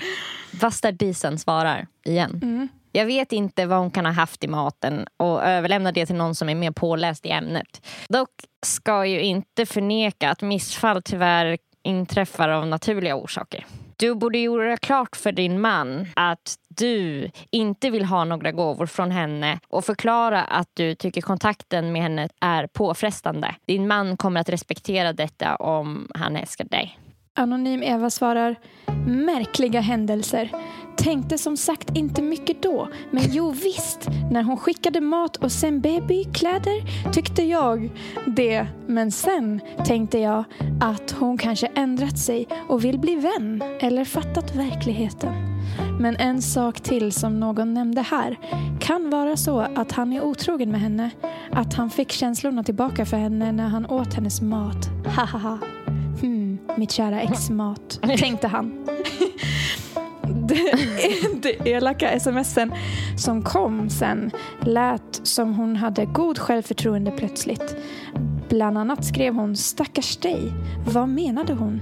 Bastardisen svarar igen. Jag vet inte vad hon kan ha haft i maten och överlämnar det till någon som är mer påläst i ämnet. Dock ska ju inte förneka att missfall tyvärr inträffar av naturliga orsaker. Du borde göra klart för din man att du inte vill ha några gåvor från henne och förklara att du tycker kontakten med henne är påfrestande. Din man kommer att respektera detta om han älskar dig. Anonym Eva svarar Märkliga händelser. Tänkte som sagt inte mycket då, men jo visst, när hon skickade mat och sen babykläder tyckte jag det. Men sen tänkte jag att hon kanske ändrat sig och vill bli vän eller fattat verkligheten. Men en sak till som någon nämnde här. Kan vara så att han är otrogen med henne. Att han fick känslorna tillbaka för henne när han åt hennes mat. Hahaha. Hmm, mitt kära ex-mat, [LAUGHS] tänkte han. [LAUGHS] Det, det elaka smsen som kom sen lät som hon hade god självförtroende plötsligt. Bland annat skrev hon stackars dig. Vad menade hon?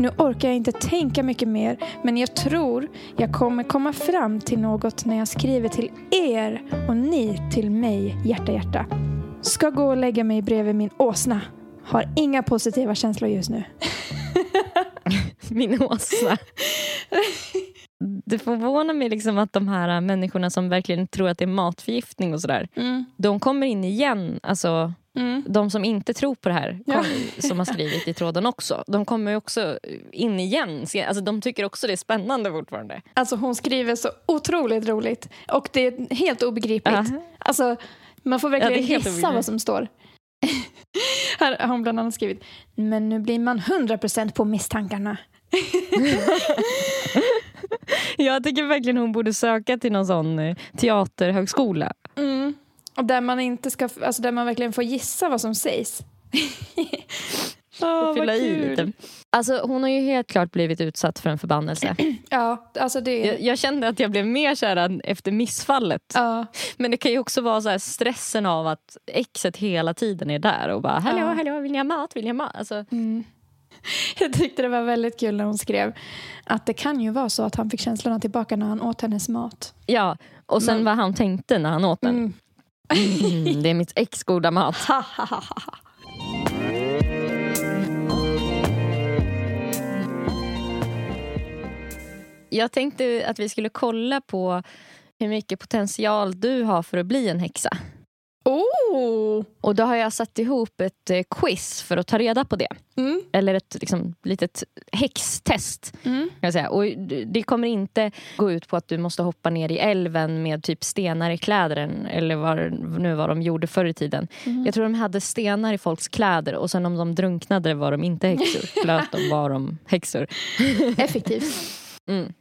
Nu orkar jag inte tänka mycket mer men jag tror jag kommer komma fram till något när jag skriver till er och ni till mig, hjärta hjärta. Ska gå och lägga mig bredvid min åsna. Har inga positiva känslor just nu. [LAUGHS] Min åsna. Det förvånar mig liksom att de här människorna som verkligen tror att det är matförgiftning och sådär, Mm. de kommer in igen. Alltså, Mm. de som inte tror på det här, Ja. kom, som har skrivit i tråden också, de kommer också in igen. Alltså, de tycker också det är spännande fortfarande. Alltså hon skriver så otroligt roligt och det är helt obegripligt. Ja. Alltså, man får verkligen Ja, gissa vad som står. Här har hon bland annat skrivit Men nu blir man 100% på misstankarna. [LAUGHS] Jag tycker verkligen hon borde söka till någon sån eh, teaterhögskola. Mm. Och där man, inte ska, alltså där man verkligen får gissa vad som sägs. [LAUGHS] Åh, Fylla vad i lite. Alltså, hon har ju helt klart blivit utsatt för en förbannelse. [CLEARS THROAT] Ja, alltså det Jag, jag kände att jag blev mer kär efter missfallet. Ja, Men det kan ju också vara så här stressen av att exet hela tiden är där och bara hallå, Ja. hallå, vill ni ha mat? Vill ni ha mat? Alltså, Mm. [LAUGHS] Jag tyckte det var väldigt kul när hon skrev att det kan ju vara så att han fick känslorna tillbaka när han åt hennes mat. ja, och sen Men- vad han tänkte när han åt den. Mm. Mm, det är mitt ex goda mat. [LAUGHS] Jag tänkte att vi skulle kolla på hur mycket potential du har för att bli en häxa. Oh! Och då har jag satt ihop ett eh, quiz för att ta reda på det. Mm. Eller ett liksom, litet häxtest. Mm. Kan jag säga. Och det kommer inte gå ut på att du måste hoppa ner i älven med typ stenar i klädern. Eller vad, nu vad de gjorde förr i tiden. Jag tror de hade stenar i folks kläder och sen om de drunknade var de inte häxor. [LAUGHS] Flöt de var de häxor. Effektivt. Mm.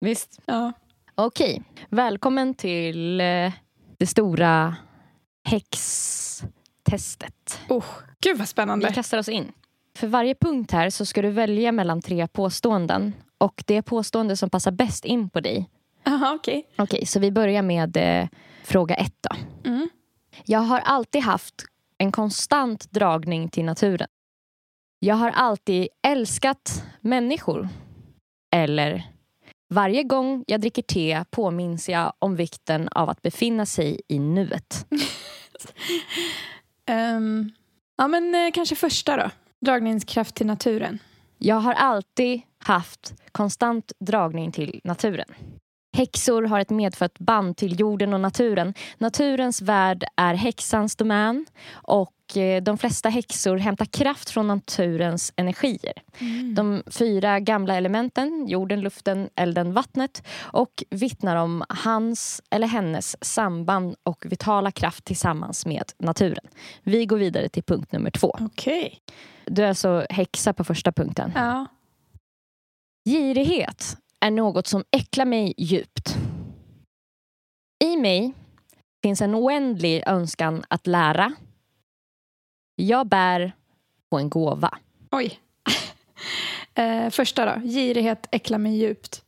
Visst. Ja. Okej. Välkommen till eh, det stora häxtestet. Oh, gud vad Vi spännande. kastar oss in. För varje punkt här så ska du välja mellan tre påståenden. Och det påstående som passar bäst in på dig. Aha, okej. Okej, så vi börjar med eh, fråga ett då. Mm. Jag har alltid haft en konstant dragning till naturen. Jag har alltid älskat människor. Eller varje gång jag dricker te påminns jag om vikten av att befinna sig i nuet. [LAUGHS] Ehm, ja, men eh, kanske första då. Dragningskraft till naturen. Jag har alltid haft konstant dragning till naturen. Häxor har ett medfött band till jorden och naturen. Naturens värld är häxans domän och eh, de flesta häxor hämtar kraft från naturens energier. De fyra gamla elementen, jorden, luften, elden, vattnet och vittnar om hans eller hennes samband och vitala kraft tillsammans med naturen. Vi går vidare till punkt nummer två. Okej. Du är alltså häxa på första punkten. Ja. Girighet är något som äcklar mig djupt. I mig finns en oändlig önskan att lära. Jag bär på en gåva. Oj. [LAUGHS] Eh, första då. Girighet äcklar mig djupt.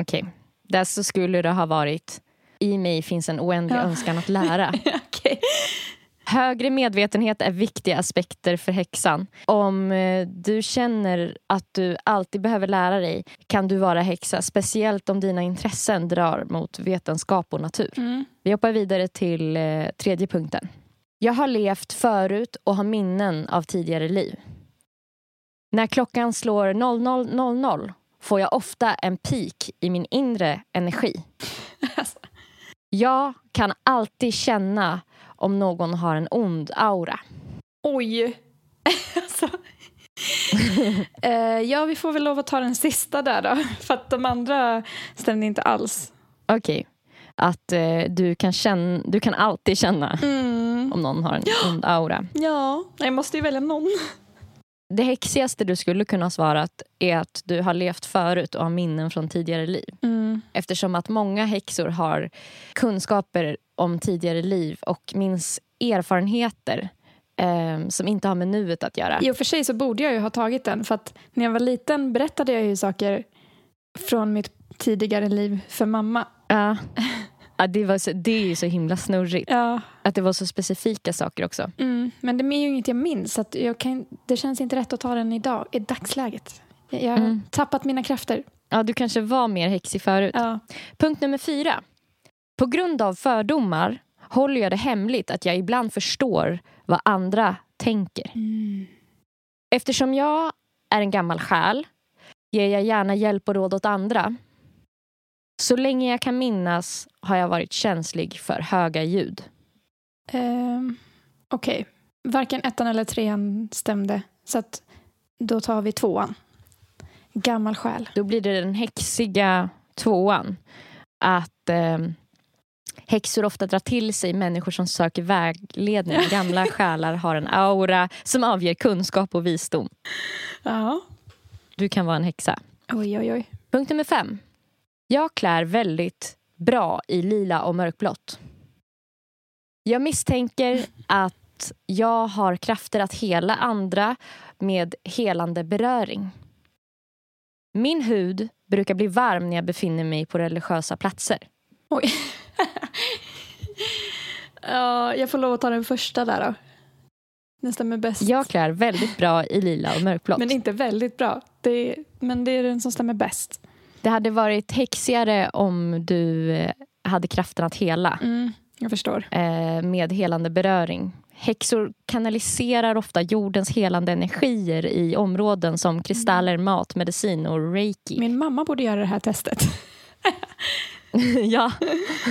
Okej, där så skulle det ha varit i mig finns en oändlig Ja. önskan att lära. [LAUGHS] Okej. Högre medvetenhet är viktiga aspekter för häxan. Om eh, du känner att du alltid behöver lära dig kan du vara häxa, speciellt om dina intressen drar mot vetenskap och natur. Mm. Vi hoppar vidare till eh, tredje punkten. Jag har levt förut och har minnen av tidigare liv. När klockan slår 00.00 får jag ofta en peak i min inre energi. [LAUGHS] Alltså. Jag kan alltid känna om någon har en ond aura. Oj. [LAUGHS] alltså. [LAUGHS] eh, ja, vi får väl lov att ta den sista där då. [LAUGHS] För att de andra stämde inte alls. Okej. Att eh, du, kan känna, du kan alltid känna Mm. om någon har en ond aura. Ja, jag måste ju välja någon. Det häxigaste du skulle kunna ha svarat är att du har levt förut och har minnen från tidigare liv. Mm. Eftersom att många häxor har kunskaper om tidigare liv och minns erfarenheter eh, som inte har med nuet att göra. I och för sig så borde jag ju ha tagit den. För att när jag var liten berättade jag ju saker från mitt tidigare liv för mamma. Ja. [LAUGHS] Ja, det, var så, det är ju så himla snurrigt. Ja, Att det var så specifika saker också. mm. Men det är ju inget jag minns. Så att jag kan, det känns inte rätt att ta den idag, i dagsläget. Jag har Mm. tappat mina krafter. Ja, du kanske var mer häxig förut. Ja. Punkt nummer fyra. På grund av fördomar håller jag det hemligt att jag ibland förstår vad andra tänker. Eftersom jag är en gammal själ ger jag gärna hjälp och råd åt andra. Så länge jag kan minnas har jag varit känslig för höga ljud. Ehm, Okej, varken ettan eller trean stämde. Så att då tar vi tvåan. Gammal själ. Då blir det den häxiga tvåan. Att eh, häxor ofta drar till sig människor som söker vägledning. [LAUGHS] Gamla själar har en aura som avger kunskap och visdom. Ja. Du kan vara en häxa. Oj, oj, oj. Punkt nummer fem. Jag klär väldigt bra i lila och mörkblått. Jag misstänker att jag har krafter att hela andra med helande beröring. Min hud brukar bli varm när jag befinner mig på religiösa platser. Oj. [LAUGHS] ja, jag får lov att ta den första där då. Den stämmer bäst. Jag klär väldigt bra i lila och mörkblått. Men inte väldigt bra. Det är, men det är den som stämmer bäst. Det hade varit häxigare om du eh, hade kraften att hela. Mm, jag förstår. eh, med helande beröring. Häxor kanaliserar ofta jordens helande energier i områden som kristaller, mat, medicin och reiki. Min mamma borde göra det här testet. [LAUGHS] ja,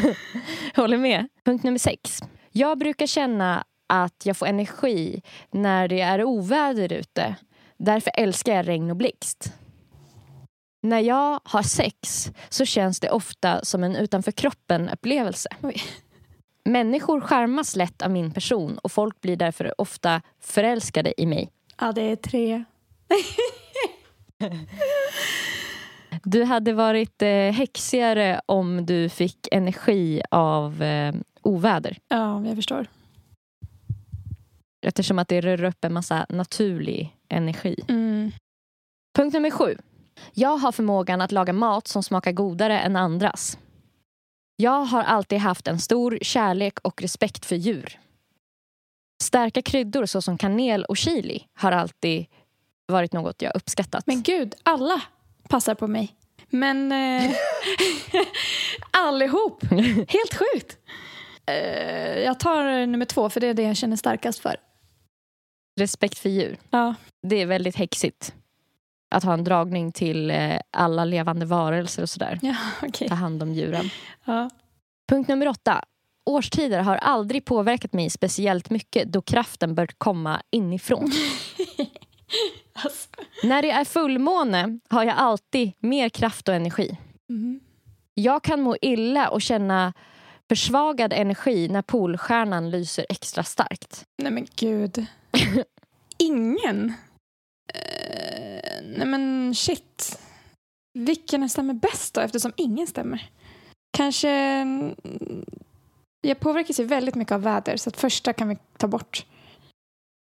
[LAUGHS] håller med. Punkt nummer sex. Jag brukar känna att jag får energi när det är oväder ute. Därför älskar jag regn och blixt. När jag har sex så känns det ofta som en utanför kroppen-upplevelse. Människor charmas lätt av min person och folk blir därför ofta förälskade i mig. Ja, det är tre. Du hade varit eh, häxigare om du fick energi av eh, oväder. Ja, jag förstår. Eftersom att det rör upp en massa naturlig energi. Mm. Punkt nummer sju. Jag har förmågan att laga mat som smakar godare än andras. Jag har alltid haft en stor kärlek och respekt för djur. Starka kryddor såsom kanel och chili har alltid varit något jag uppskattat. Men gud, alla passar på mig. Men eh, [LAUGHS] allihop. [LAUGHS] Helt sjukt. Eh, jag tar nummer två, för det är det jag känner starkast för. Respekt för djur. Ja. Det är väldigt häxigt. Att ha en dragning till eh, alla levande varelser och sådär. Ja, [LAUGHS] okej. Ta hand om djuren. Ja. Punkt nummer åtta. Årstider har aldrig påverkat mig speciellt mycket då kraften bör komma inifrån. [LAUGHS] Alltså. När det är fullmåne har jag alltid mer kraft och energi. Mhm. Jag kan må illa och känna försvagad energi när polstjärnan lyser extra starkt. Nej men gud. [LAUGHS] Ingen? Eh, nej men shit. Vilken stämmer bäst då eftersom ingen stämmer? Kanske... mm, Jag påverkas ju väldigt mycket av väder så att första kan vi ta bort.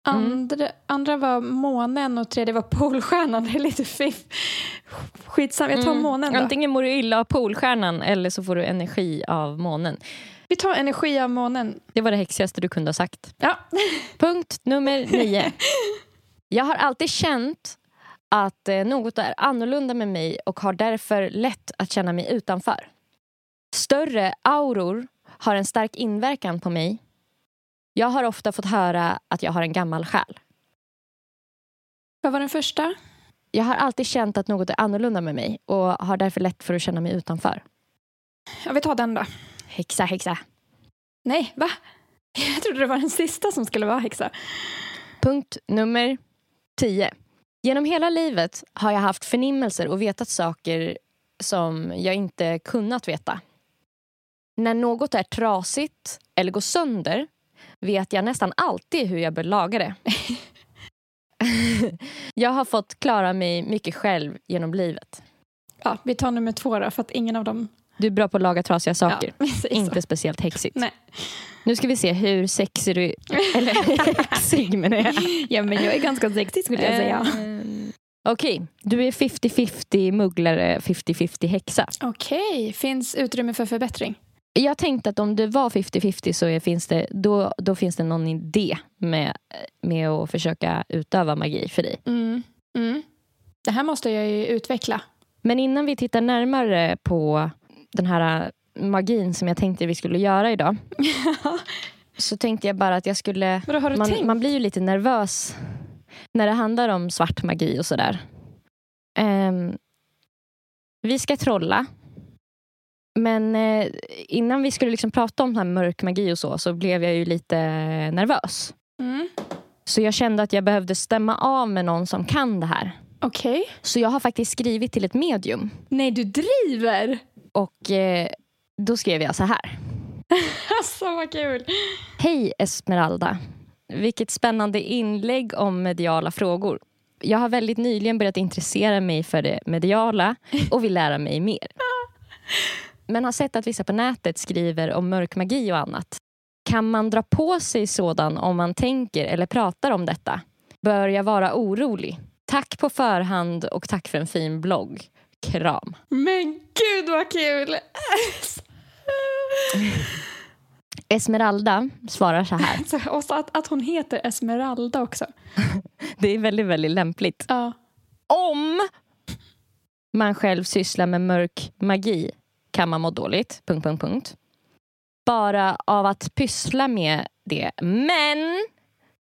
Mm. Andra, andra var månen och tredje var polstjärnan. [LAUGHS] Det är lite fiff. Skitsamma, jag tar Mm. månen då. Antingen mår du illa av polstjärnan eller så får du energi av månen. Vi tar energi av månen. Det var det häxigaste du kunde ha sagt. Ja. Punkt nummer nio. [LAUGHS] Jag har alltid känt att eh, något är annorlunda med mig och har därför lätt att känna mig utanför. Större auror har en stark inverkan på mig. Jag har ofta fått höra att jag har en gammal själ. Vad var den första? Jag har alltid känt att något är annorlunda med mig och har därför lätt för att känna mig utanför. Ja, vi tar den då. Häxa, häxa. Nej, va? [LAUGHS] Jag trodde det var den sista som skulle vara häxa. Punkt nummer 10. Genom hela livet har jag haft förnimmelser och vetat saker som jag inte kunnat veta. När något är trasigt eller går sönder vet jag nästan alltid hur jag bör laga det. [LAUGHS] jag har fått klara mig mycket själv genom livet. Ja, vi tar nummer två då, för att ingen av dem... Du är bra på att laga trasiga saker. [LAUGHS] Ja. Inte speciellt häxigt. Nej. Nu ska vi se hur sexig du Eller [LAUGHS] häxig menar jag. Ja, men jag är ganska sexig skulle jag säga. Ehm, Okej, du är 50-50 mugglare, 50-50 häxa. Okej, finns utrymme för förbättring? Jag tänkte att om det var 50-50 så är, finns det, då, då finns det någon idé med, med att försöka utöva magi för dig. Mm. Mm. Det här måste jag ju utveckla. Men innan vi tittar närmare på den här magin som jag tänkte vi skulle göra idag [LAUGHS] så tänkte jag bara att jag skulle... Man, man blir ju lite nervös när det handlar om svart magi och sådär. Ehm, vi ska trolla. Men eh, innan vi skulle liksom prata om här mörk magi och så, så blev jag ju lite nervös. Mm. Så jag kände att jag behövde stämma av med någon som kan det här. Okej. Så jag har faktiskt skrivit till ett medium. Nej, du driver! Och eh, då skrev jag så här. [LAUGHS] Alltså, vad kul! Hej Esmeralda. Vilket spännande inlägg om mediala frågor. Jag har väldigt nyligen börjat intressera mig för det mediala och vill lära mig mer. [LAUGHS] Men har sett att vissa på nätet skriver om mörk magi och annat. Kan man dra på sig sådan om man tänker eller pratar om detta? Bör jag vara orolig? Tack på förhand och tack för en fin blogg. Kram. Men gud vad kul! [LAUGHS] Esmeralda svarar så här. [LAUGHS] Och så att, att hon heter Esmeralda också. [LAUGHS] Det är väldigt, väldigt lämpligt. Ja. om man själv sysslar med mörk magi kan man må dåligt. Punkt, punkt, punkt. Bara av att pyssla med det. Men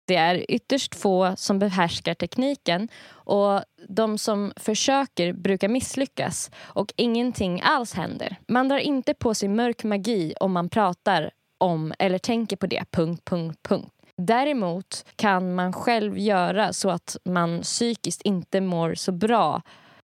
det är ytterst få som behärskar tekniken och de som försöker brukar misslyckas och ingenting alls händer. Man drar inte på sig mörk magi om man pratar om eller tänker på det. Punkt, punkt, punkt. Däremot kan man själv göra så att man psykiskt inte mår så bra.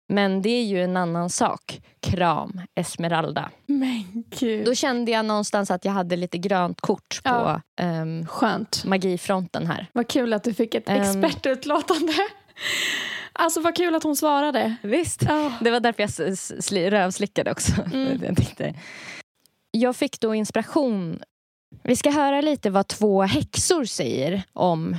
Men det är ju en annan sak. Kram, Esmeralda. Men gud. Då kände jag någonstans att jag hade lite grönt kort på Ja. ehm, Skönt. magifronten här. Vad kul att du fick ett Ehm. expertutlåtande. Alltså vad kul att hon svarade. Visst. Ja. Det var därför jag rövslickade också. Mm. [LAUGHS] jag, jag fick då inspiration. Vi ska höra lite vad två häxor säger om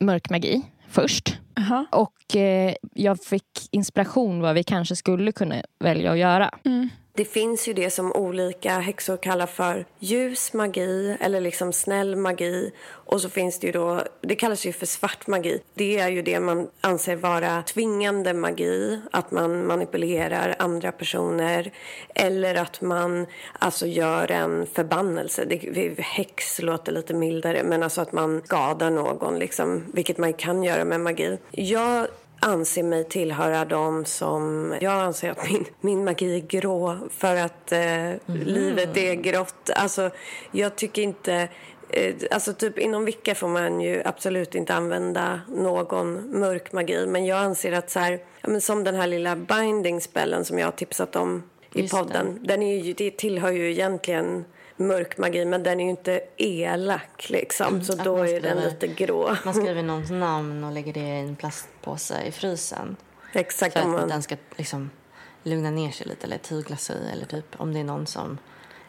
mörk magi först. Jaha. Och eh, jag fick inspiration vad vi kanske skulle kunna välja att göra. Mm. Det finns ju det som olika häxor kallar för ljus magi eller liksom snäll magi. Och så finns det ju då, det kallas ju för svart magi. Det är ju det man anser vara tvingande magi. Att man manipulerar andra personer. Eller att man alltså gör en förbannelse. Det, häx låter lite mildare men alltså att man skadar någon liksom. Vilket man kan göra med magi. Jag anser mig tillhöra dem som... Jag anser att min, min magi är grå för att eh, livet är grått. Alltså, jag tycker inte... Eh, alltså typ inom Wicca får man ju absolut inte använda någon mörk magi. Men jag anser att så här, ja, som den här lilla binding spellen som jag har tipsat om i Just podden. Den är ju, det tillhör ju egentligen mörk magi men den är ju inte elak liksom. Så då man är den skriver- lite grå. Man skriver någons namn och lägger det i en plastpåse i frysen. Exakt. För att man- den ska liksom lugna ner sig lite eller tygla sig. Eller typ om det är någon som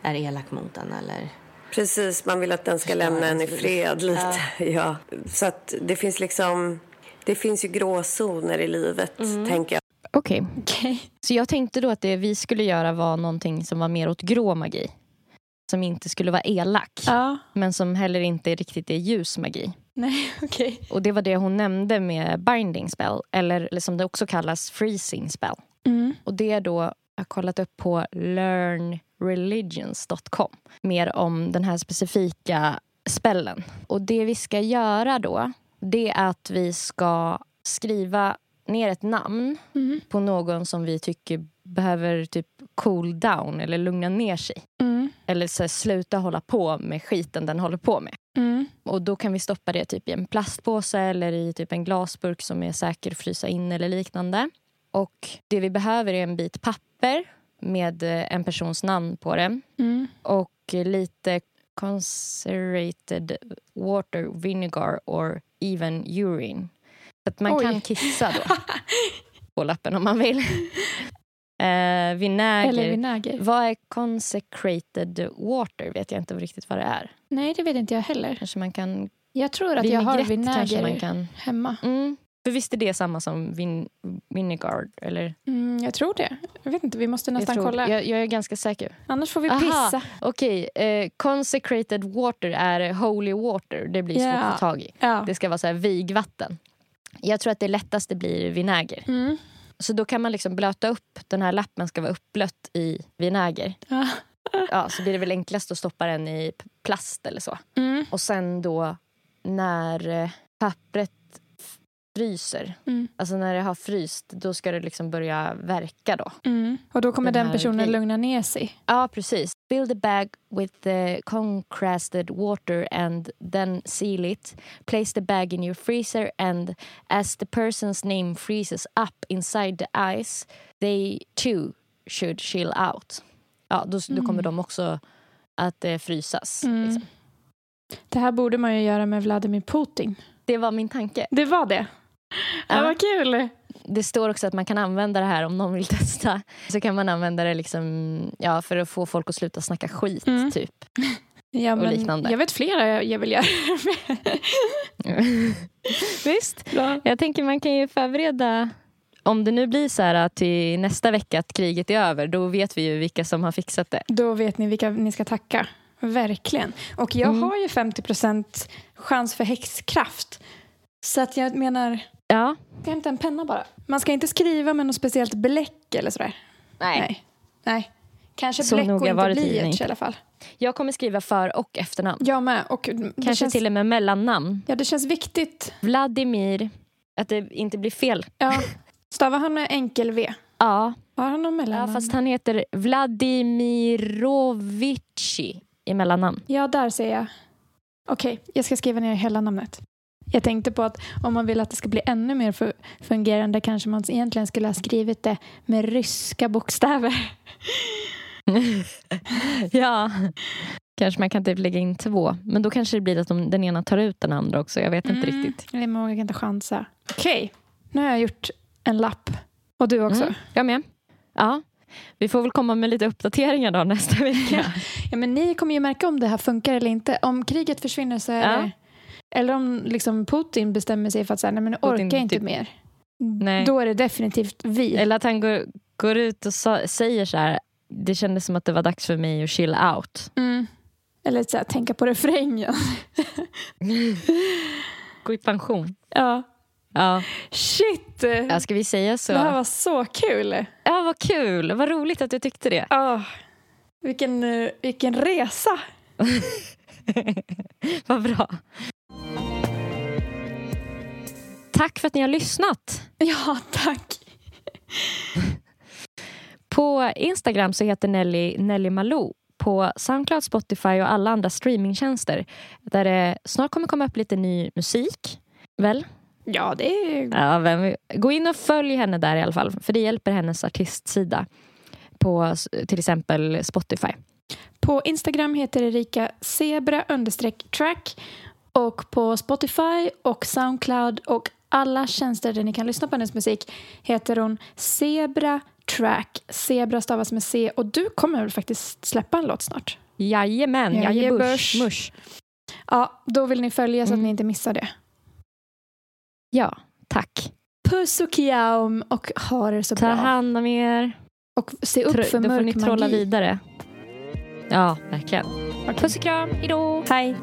är elak mot en eller... Precis, man vill att den ska lämna en i fred lite. [LAUGHS] Ja. Så att det finns liksom... Det finns ju gråzoner i livet, Mm. tänker jag. Okej. Okej. Så jag tänkte då att det vi skulle göra var någonting som var mer åt grå magi. Som inte skulle vara elak. Ja. Men som heller inte riktigt är ljus magi. Nej, [LAUGHS] okej. Och det var det hon nämnde med binding spell. Eller, eller som det också kallas freezing spell. Mm. Och det är då, jag har kollat upp på learnreligions.com. Mer om den här specifika spellen. Och det vi ska göra då, det är att vi ska skriva ner ett namn Mm. på någon som vi tycker behöver typ cool down eller lugna ner sig. Mm. Eller så här, sluta hålla på med skiten den håller på med. Mm. Och då kan vi stoppa det typ i en plastpåse eller i typ en glasburk som är säker att frysa in eller liknande. Och det vi behöver är en bit papper med eh, en persons namn på det. Mm. Och lite concentrated water, vinegar or even urine. Så att man Oj. kan kissa då [LAUGHS] på lappen om man vill. Eh, vinäger. Eller vinäger. Vad är consecrated water? vet jag inte riktigt vad det är. Nej, det vet inte jag heller. Kanske man kan... Jag tror att jag har vinäger man kan... hemma. Mm. För visst är det samma som vin, vinegar? Eller? Mm, jag tror det. Jag vet inte, vi måste nästan jag, tror, kolla. Jag, jag är ganska säker. Annars får vi Aha. pissa. Okej, eh, consecrated water är holy water. Det blir svårt att få tag i. Ja. Det ska vara så här vigvatten. Jag tror att det lättaste blir vinäger. Mm. Så då kan man liksom blöta upp, den här lappen ska vara uppblött i vinäger. Ja. Ja, så blir det väl enklast att stoppa den i plast eller så. Mm. Och sen då när eh, pappret fryser, Mm. alltså när det har fryst, då ska det liksom börja verka då. Mm. Och då kommer Den den, personen lugna ner sig. Ja, precis. Fill the bag with the concrasted water and then seal it. Place the bag in your freezer and as the person's name freezes up inside the ice, they too should chill out. Ja, då, då kommer de också att eh, frysas. Mm. Liksom. Det här borde man ju göra med Vladimir Putin. Det var min tanke. Det var det. Ja, Ja. vad kul! Det står också att man kan använda det här om någon vill [LAUGHS] testa. Så kan man använda det liksom, ja, för att få folk att sluta snacka skit. Mm. typ. [LAUGHS] Ja, Och liknande. Jag vet flera jag, jag vill göra det [LAUGHS] med. Visst. Bra. Jag tänker man kan ju förbereda om det nu blir så här att till nästa vecka att kriget är över, då vet vi ju vilka som har fixat det. Då vet ni vilka ni ska tacka. Verkligen. Och jag Mm. har ju 50% chans för häxkraft. Så att jag menar, Ja. jag ska hämta en penna bara. Man ska inte skriva med något speciellt bläck eller sådär. Nej. Nej. Kanske Så bläck och inte blyerts i alla fall. Jag kommer skriva för och efternamn. Jag med. Och Kanske känns, till och med mellannamn. Ja, det känns viktigt. Vladimir, att det inte blir fel. Ja. Stavar han med enkel V? Ja, Har han någon ja mellannamn? fast han heter Vladimirovici i mellannamn. Ja, där ser jag. Okej, jag ska skriva ner hela namnet. Jag tänkte på att om man vill att det ska bli ännu mer fu- fungerande kanske man egentligen skulle ha skrivit det med ryska bokstäver. [LAUGHS] ja, kanske man kan typ lägga in två. Men då kanske det blir att de, den ena tar ut den andra också. Jag vet inte Mm. riktigt. Nej, jag vågar inte chansa. Okej, nu har jag gjort en lapp. Och du också. Mm, jag med. Ja. Vi får väl komma med lite uppdateringar då nästa vecka. [LAUGHS] Ja, men ni kommer ju märka om det här funkar eller inte. Om kriget försvinner så är Ja. det... Eller om liksom Putin bestämmer sig för att säga, nej men nu orkar jag inte typ- mer. Nej. Då är det definitivt vi. Eller att han går, går ut och sa, säger så här. Det kändes som att det var dags för mig att chill out. Mm. Eller så här, tänka på refrängen. [LAUGHS] Gå i pension. ja. Ja. Shit! ja, ska vi säga så? Det här var så kul. Ja, vad kul. Vad roligt att du tyckte det. Oh, vilken, eh, vilken resa. [LAUGHS] vad bra. Tack för att ni har lyssnat. [LAUGHS] Ja, tack. [LAUGHS] På Instagram så heter Nelly Nelly Malou. På Soundcloud, Spotify och alla andra streamingtjänster. Där det snart kommer komma upp lite ny musik. Väl? Ja, det är... Ja, vem, gå in och följ henne där i alla fall. För det hjälper hennes artistsida. På till exempel Spotify. På Instagram heter Erika zebra track. Och på Spotify och Soundcloud och alla tjänster där ni kan lyssna på hennes musik heter hon Zebra Track. Zebra stavas med C och du kommer väl faktiskt släppa en låt snart? Jajamän, Jajebush. Mush. Ja, då vill ni följa så att Mm. ni inte missar det. Ja, tack. Puss och kjam och ha det så Ta bra. hand om er. Och se upp Tro- för Då får ni mörk trolla magi. vidare. Ja, verkligen. Puss och kram. Hejdå. Hej.